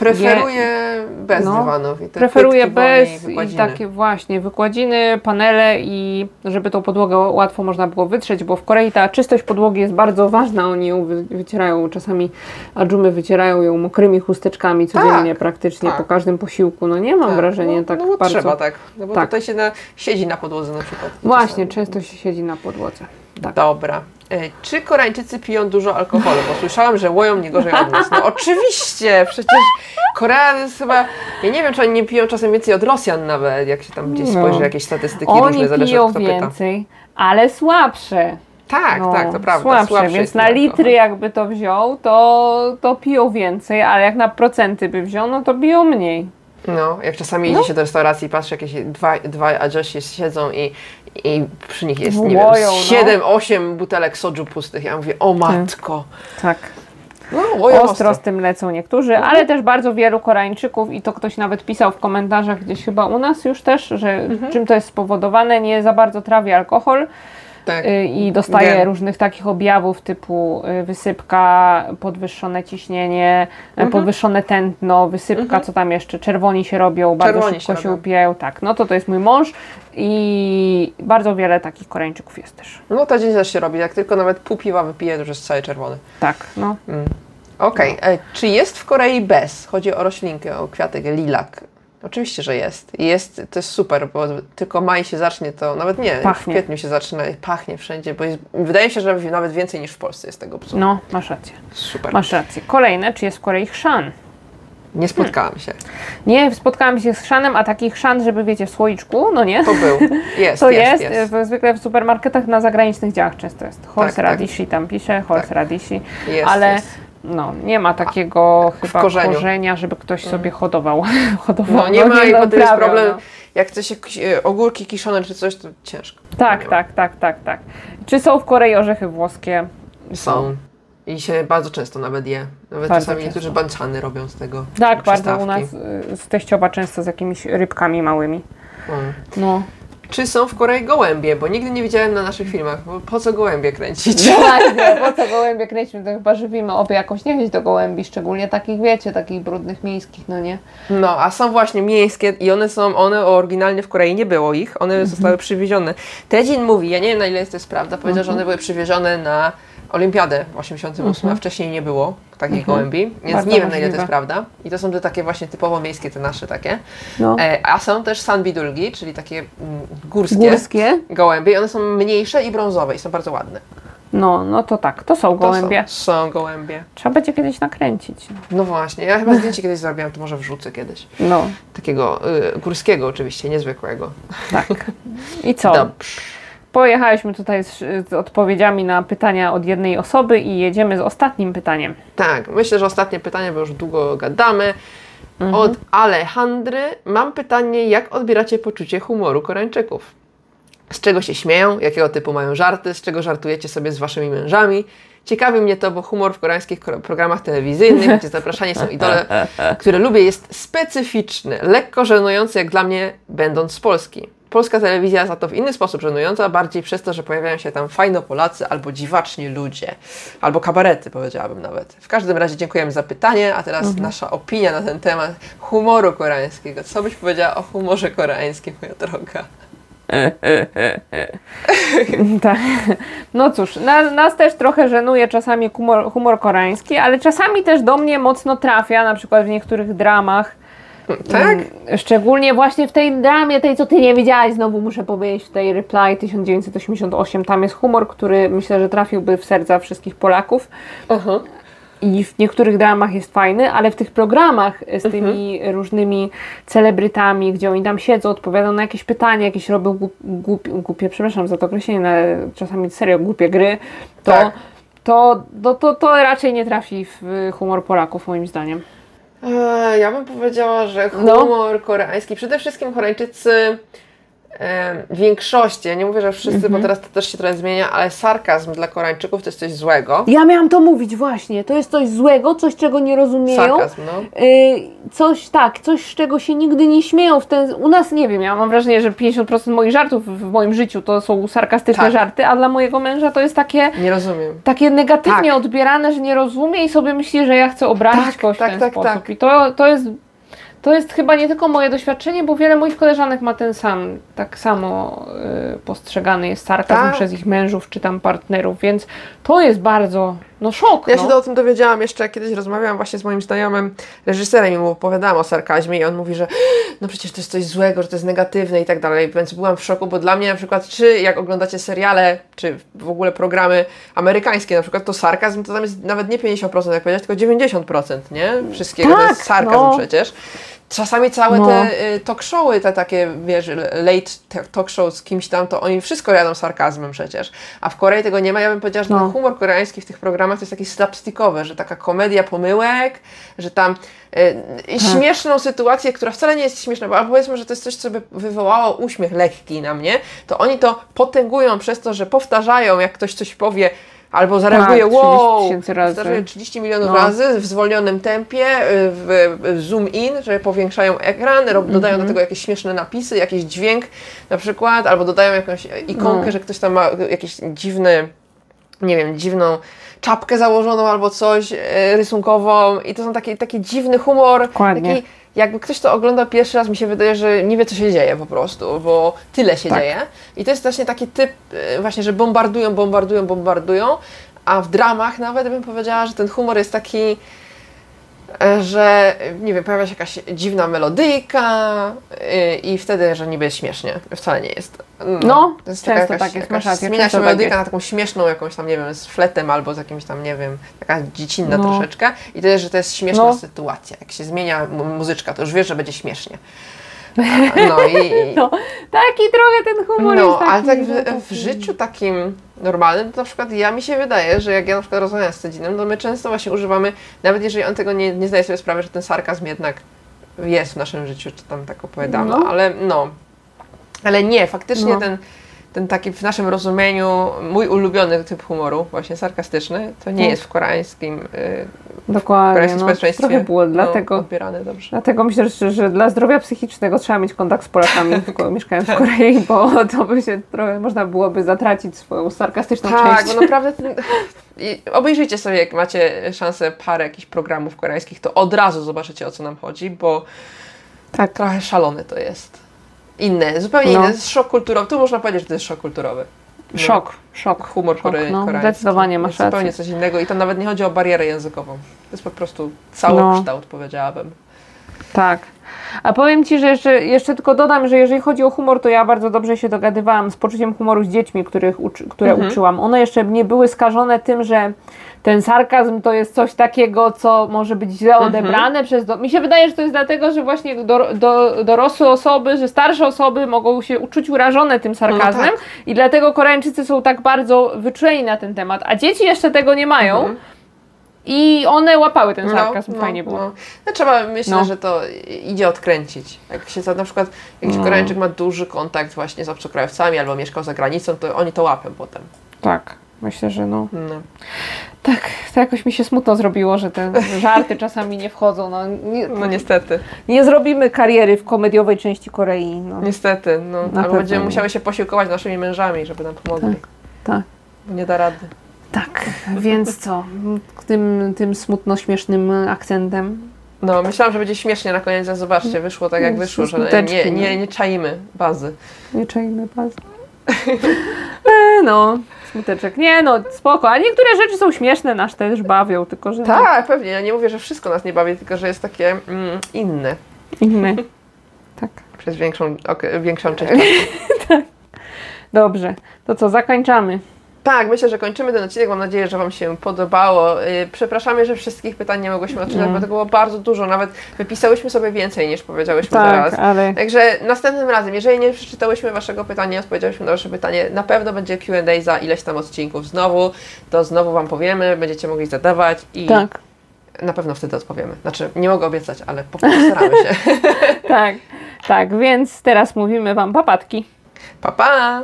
Preferuję bez No. dywanów. I te Preferuję bez i takie właśnie wykładziny, panele i żeby tą podłogę łatwo można było wytrzeć, bo w Korei ta czystość podłogi jest bardzo ważna. Oni ją wy, wycierają czasami, a dżumy wycierają ją mokrymi chusteczkami codziennie Tak, praktycznie tak. po każdym posiłku. No nie mam Tak, wrażenia no, tak no bo bardzo. trzeba tak, no bo Tak. tutaj się na, siedzi na podłodze na przykład. Właśnie, czasami. często się siedzi na podłodze. Tak. Dobra. E, Czy Koreańczycy piją dużo alkoholu? Bo słyszałam, że łoją nie gorzej od nas. No oczywiście, przecież Korea jest chyba... Ja nie wiem, czy oni nie piją czasem więcej od Rosjan nawet, jak się tam gdzieś No. spojrzy jakieś statystyki Oni różne, zależy piją od kto pyta. więcej, ale słabsze. Tak, No, tak, to prawda. Słabsze, słabszy więc na litry alkohol. jakby to wziął, to, to piją więcej, ale jak na procenty by wziął, no to piją mniej. No, jak czasami No. idzie się do restauracji i patrzy, jakieś dwa, dwa adżosi siedzą i, i przy nich jest, nie Łoją, wiem, no. 7-8 butelek soju pustych. Ja mówię, o matko. Tak. No, łoją Ostro z tym lecą niektórzy, ale też bardzo wielu Koreańczyków i to ktoś nawet pisał w komentarzach gdzieś chyba u nas już też, że Mhm. czym to jest spowodowane, nie za bardzo trawi alkohol Tak. y, i dostaje Gen. różnych takich objawów typu y, wysypka, podwyższone ciśnienie, y, Mhm. podwyższone tętno, wysypka, co tam jeszcze, czerwoni się robią, bardzo Czerwoni szybko się się, robią. upijają, tak, no to to jest mój mąż i bardzo wiele takich Koreańczyków jest też. No to dzień też się robi. Jak tylko nawet pół piwa wypije, to już jest cały czerwony. Tak, no. Okej, e, czy jest w Korei bez? Chodzi o roślinkę, o kwiatek, lilak. Oczywiście, że jest. I Jest, to jest super, bo tylko maj się zacznie, to nawet nie, Pachnie. w kwietniu się zaczyna, pachnie wszędzie, bo jest, wydaje się, że nawet więcej niż w Polsce jest tego psu. No, masz rację. Super. Masz rację. Kolejne, czy jest w Korei chrzan? Nie spotkałam się. Nie, spotkałam się z chrzanem, a taki chrzan, żeby wiecie, w słoiczku, no nie? To był. Jest, To jest, jest, jest. w, zwykle w supermarketach na zagranicznych działach często jest. Horse tak. radishi tam pisze, horse Tak. radishi, Jest, ale jest. No, nie ma takiego chyba korzeniu. korzenia, żeby ktoś sobie hodował. hodował No nie ma i potem jest problem, no. jak chce się ogórki kiszone czy coś, to ciężko. Tak, tak, tak, tak, tak. Czy są w Korei orzechy włoskie? Są. I się bardzo często nawet je. Nawet Bardzo czasami często. niektórzy banczany robią z tego. Tak, bardzo u nas y, z teściowa często z jakimiś rybkami małymi. Mm. No. Czy są w Korei gołębie? Bo nigdy nie widziałem na naszych filmach. Bo po co gołębie kręcić? Właśnie, po co gołębie kręcimy, to chyba żywimy obie jakąś niechęć do gołębi, szczególnie takich, wiecie, takich brudnych miejskich, no nie? No, a są właśnie miejskie i one są, one oryginalnie w Korei nie było ich, one Mhm. zostały przywiezione. Tedzin mówi, ja nie wiem na ile jest to jest prawda, powiedział, Mhm. że one były przywiezione na Olimpiadę w 88, Mhm. a wcześniej nie było. takich mhm. gołębi, więc Bardzo nie wiem na ile to jest prawda. I to są te takie właśnie typowo miejskie, te nasze takie. No. E, a są też sanbidulgi, czyli takie mm, górskie, górskie gołębie. I one są mniejsze i brązowe i są bardzo ładne. No, no to tak, to są gołębie. To są, są gołębie. Trzeba będzie kiedyś nakręcić. No właśnie, ja chyba zdjęcie kiedyś zrobiłam, to może wrzucę kiedyś. No. Takiego y, górskiego oczywiście, niezwykłego. Tak. I co? Dobrze. Pojechaliśmy tutaj z, z, odpowiedziami na pytania od jednej osoby i jedziemy z ostatnim pytaniem. Tak, myślę, że ostatnie pytanie, bo już długo gadamy. Mhm. Od Alejandry mam pytanie, jak odbieracie poczucie humoru Koreańczyków? Z czego się śmieją, jakiego typu mają żarty, z czego żartujecie sobie z waszymi mężami? Ciekawi mnie to, bo humor w koreańskich programach telewizyjnych, gdzie zapraszani są idole, które lubię, jest specyficzny, lekko żenujący jak dla mnie, będąc z Polski. Polska telewizja za to w inny sposób żenująca, bardziej przez to, że pojawiają się tam fajno Polacy albo dziwaczni ludzie, albo kabarety powiedziałabym nawet. W każdym razie dziękujemy za pytanie, a teraz mhm. nasza opinia na ten temat humoru koreańskiego. Co byś powiedziała o humorze koreańskim, moja droga? tak. No cóż, na, nas też trochę żenuje czasami humor, humor koreański, ale czasami też do mnie mocno trafia, na przykład w niektórych dramach tak? Mm, szczególnie właśnie w tej dramie, tej co ty nie widziałaś, znowu muszę powiedzieć, w tej Reply 1988, tam jest humor, który myślę, że trafiłby w serca wszystkich Polaków. Uh-huh. I w niektórych dramach jest fajny, ale w tych programach z mhm. tymi uh-huh. różnymi celebrytami, gdzie oni tam siedzą, odpowiadają na jakieś pytania, jakieś robią głup, głup, głupie, przepraszam za to określenie, ale czasami serio głupie gry, to, tak. to, to, to, to raczej nie trafi w humor Polaków moim zdaniem. Eee, ja bym powiedziała, że no. humor no. koreański, przede wszystkim Koreańczycy w większości, ja nie mówię, że wszyscy, bo mhm. teraz to też się trochę zmienia, ale sarkazm dla Koreańczyków to jest coś złego. Ja miałam to mówić właśnie, to jest coś złego, coś czego nie rozumieją. Sarkazm, no. Y, coś tak, coś z czego się nigdy nie śmieją. W ten, u nas nie wiem, ja mam wrażenie, że 50% moich żartów w moim życiu to są sarkastyczne tak. żarty, a dla mojego męża to jest takie... Nie rozumiem. Takie negatywnie tak. odbierane, że nie rozumie i sobie myśli, że ja chcę obrazić tak, kogoś tak, w ten tak, sposób. Tak. I to, to jest to jest chyba nie tylko moje doświadczenie, bo wiele moich koleżanek ma ten sam, tak samo y, postrzegany jest sarkazm tak. przez ich mężów czy tam partnerów, więc to jest bardzo, no szok. Ja no. się o tym dowiedziałam jeszcze, kiedyś rozmawiałam właśnie z moim znajomym reżyserem i mu opowiadałam o sarkazmie i on mówi, że no przecież to jest coś złego, że to jest negatywne i tak dalej, więc byłam w szoku, bo dla mnie na przykład, czy jak oglądacie seriale, czy w ogóle programy amerykańskie na przykład, to sarkazm to tam jest nawet nie 50%, jak powiedziałeś, tylko 90%, nie? Wszystkiego tak, to jest sarkazm no. przecież. Czasami całe no. te y, talk showy, te takie, wiesz, late talk show z kimś tam, to oni wszystko jadą sarkazmem przecież. A w Korei tego nie ma. Ja bym powiedziała, że no. ten humor koreański w tych programach to jest taki slapstickowy, że taka komedia pomyłek, że tam y, tak. śmieszną sytuację, która wcale nie jest śmieszna, bo powiedzmy, że to jest coś, co by wywołało uśmiech lekki na mnie, to oni to potęgują przez to, że powtarzają, jak ktoś coś powie, Albo zareaguje, tak, wow, 30 razy. 30 milionów no. razy w zwolnionym tempie, y, w, w, zoom in, że powiększają ekran, dodają mm -hmm. do mhm. tego jakieś śmieszne napisy, jakiś dźwięk na przykład, albo dodają jakąś ikonkę, no. że ktoś tam ma jakiś dziwny, nie wiem, dziwną czapkę założoną albo coś y, rysunkową i to są taki, taki dziwny humor, Dokładnie. taki jakby ktoś to oglądał pierwszy raz, mi się wydaje, że nie wie, co się dzieje po prostu, bo tyle się tak. dzieje. I to jest właśnie taki typ, e, właśnie, że bombardują, bombardują, bombardują, a w dramach nawet bym powiedziała, że ten humor jest taki że nie wiem, pojawia się jakaś dziwna melodyjka y, i wtedy, że niby jest śmiesznie. Wcale nie jest. No, no to jest często jakaś, tak jest, Zmienia się tak melodyka na taką śmieszną jakąś tam, nie wiem, z fletem albo z jakimś tam, nie wiem, taka dziecinna no. troszeczkę i to jest, że to jest śmieszna no. sytuacja. Jak się zmienia muzyczka, to już wiesz, że będzie śmiesznie. No i... No, taki trochę ten humor no, jest taki, ale tak w, w, życiu takim normalnym, to na przykład ja mi się wydaje, że jak ja na przykład rozmawiam z Cedzinem, to my często właśnie używamy, nawet jeżeli on tego nie, nie zdaje sobie sprawy, że ten sarkazm jednak jest w naszym życiu, czy tam tak opowiadamy, no. ale no, ale nie, faktycznie no. ten ten taki w naszym rozumieniu mój ulubiony typ humoru, właśnie sarkastyczny, to nie no. jest w koreańskim, yy, Dokładnie, koreańskim no, społeczeństwie trochę było, no, dlatego, odbierane dobrze. Dlatego myślę, że, że dla zdrowia psychicznego trzeba mieć kontakt z Polakami, mieszkając w Korei, bo to by się trochę, można byłoby zatracić swoją sarkastyczną tak, część. Tak, bo naprawdę obejrzyjcie sobie, jak macie szansę parę jakichś programów koreańskich, to od razu zobaczycie, o co nam chodzi, bo tak. trochę szalone to jest inne, zupełnie no. inne. Szok kulturowy. Tu można powiedzieć, że to jest szok kulturowy. Szok, szok. Humor szok, Korei, no, koreański. Zdecydowanie masz Jest zupełnie rację. coś innego i to nawet nie chodzi o barierę językową. To jest po prostu całokształt, powiedziałabym. Tak. A powiem Ci, że jeszcze, jeszcze tylko dodam, że jeżeli chodzi o humor, to ja bardzo dobrze się dogadywałam z poczuciem humoru z dziećmi, których uczy, które Mhm. uczyłam. One jeszcze nie były skażone tym, że ten sarkazm to jest coś takiego, co może być źle Mhm. odebrane przez... Do... Mi się wydaje, że to jest dlatego, że właśnie do, do, dorosłe osoby, że starsze osoby mogą się uczuć urażone tym sarkazmem tak. i dlatego Koreańczycy są tak bardzo wyczuleni na ten temat, a dzieci jeszcze tego nie mają Mhm. I one łapały ten sarkazm, fajnie było. No. No, trzeba, myślę, No. że to idzie odkręcić. Jak się za- na przykład jakiś No. Koreańczyk ma duży kontakt właśnie z obcokrajowcami albo mieszkał za granicą, to oni to łapią potem. Tak, myślę, że no... No. Tak, to jakoś mi się smutno zrobiło, że te żarty czasami nie wchodzą. No, nie, no niestety, nie zrobimy kariery w komediowej części Korei. No. niestety. No. Na Albo będziemy nie. musiały się posiłkować naszymi mężami, żeby nam pomogli. tak. Bo Nie da rady. Tak, więc co? Tym, tym smutno-śmiesznym akcentem. No, myślałam, że będzie śmiesznie na koniec, a zobaczcie, wyszło tak jak wyszło, że nie, nie, nie czaimy bazy. Nie czajmy pas. E, no, smuteczek. Nie no, spoko. A niektóre rzeczy są śmieszne, nasz też bawią, tylko że Tak, pewnie. Ja nie mówię, że wszystko nas nie bawi, tylko że jest takie mm, inne inne. Tak. przez większą, ok- większą część czasu. Dobrze, to co, zakończamy. Tak, myślę, że kończymy ten odcinek. Mam nadzieję, że Wam się podobało. Yy, Przepraszamy, że wszystkich pytań nie mogłyśmy odczytać, Nie. bo tego było bardzo dużo. Nawet wypisałyśmy sobie więcej niż powiedziałyśmy Tak, teraz. ale Także następnym razem, jeżeli nie przeczytałyśmy Waszego pytania, nie odpowiedziałyśmy na Wasze pytanie, na pewno będzie Q&A za ileś tam odcinków znowu, to znowu Wam powiemy, będziecie mogli zadawać i tak, na pewno wtedy odpowiemy. Znaczy, nie mogę obiecać, ale po prostu staramy się. tak, tak, więc teraz mówimy Wam papatki. Pa, pa!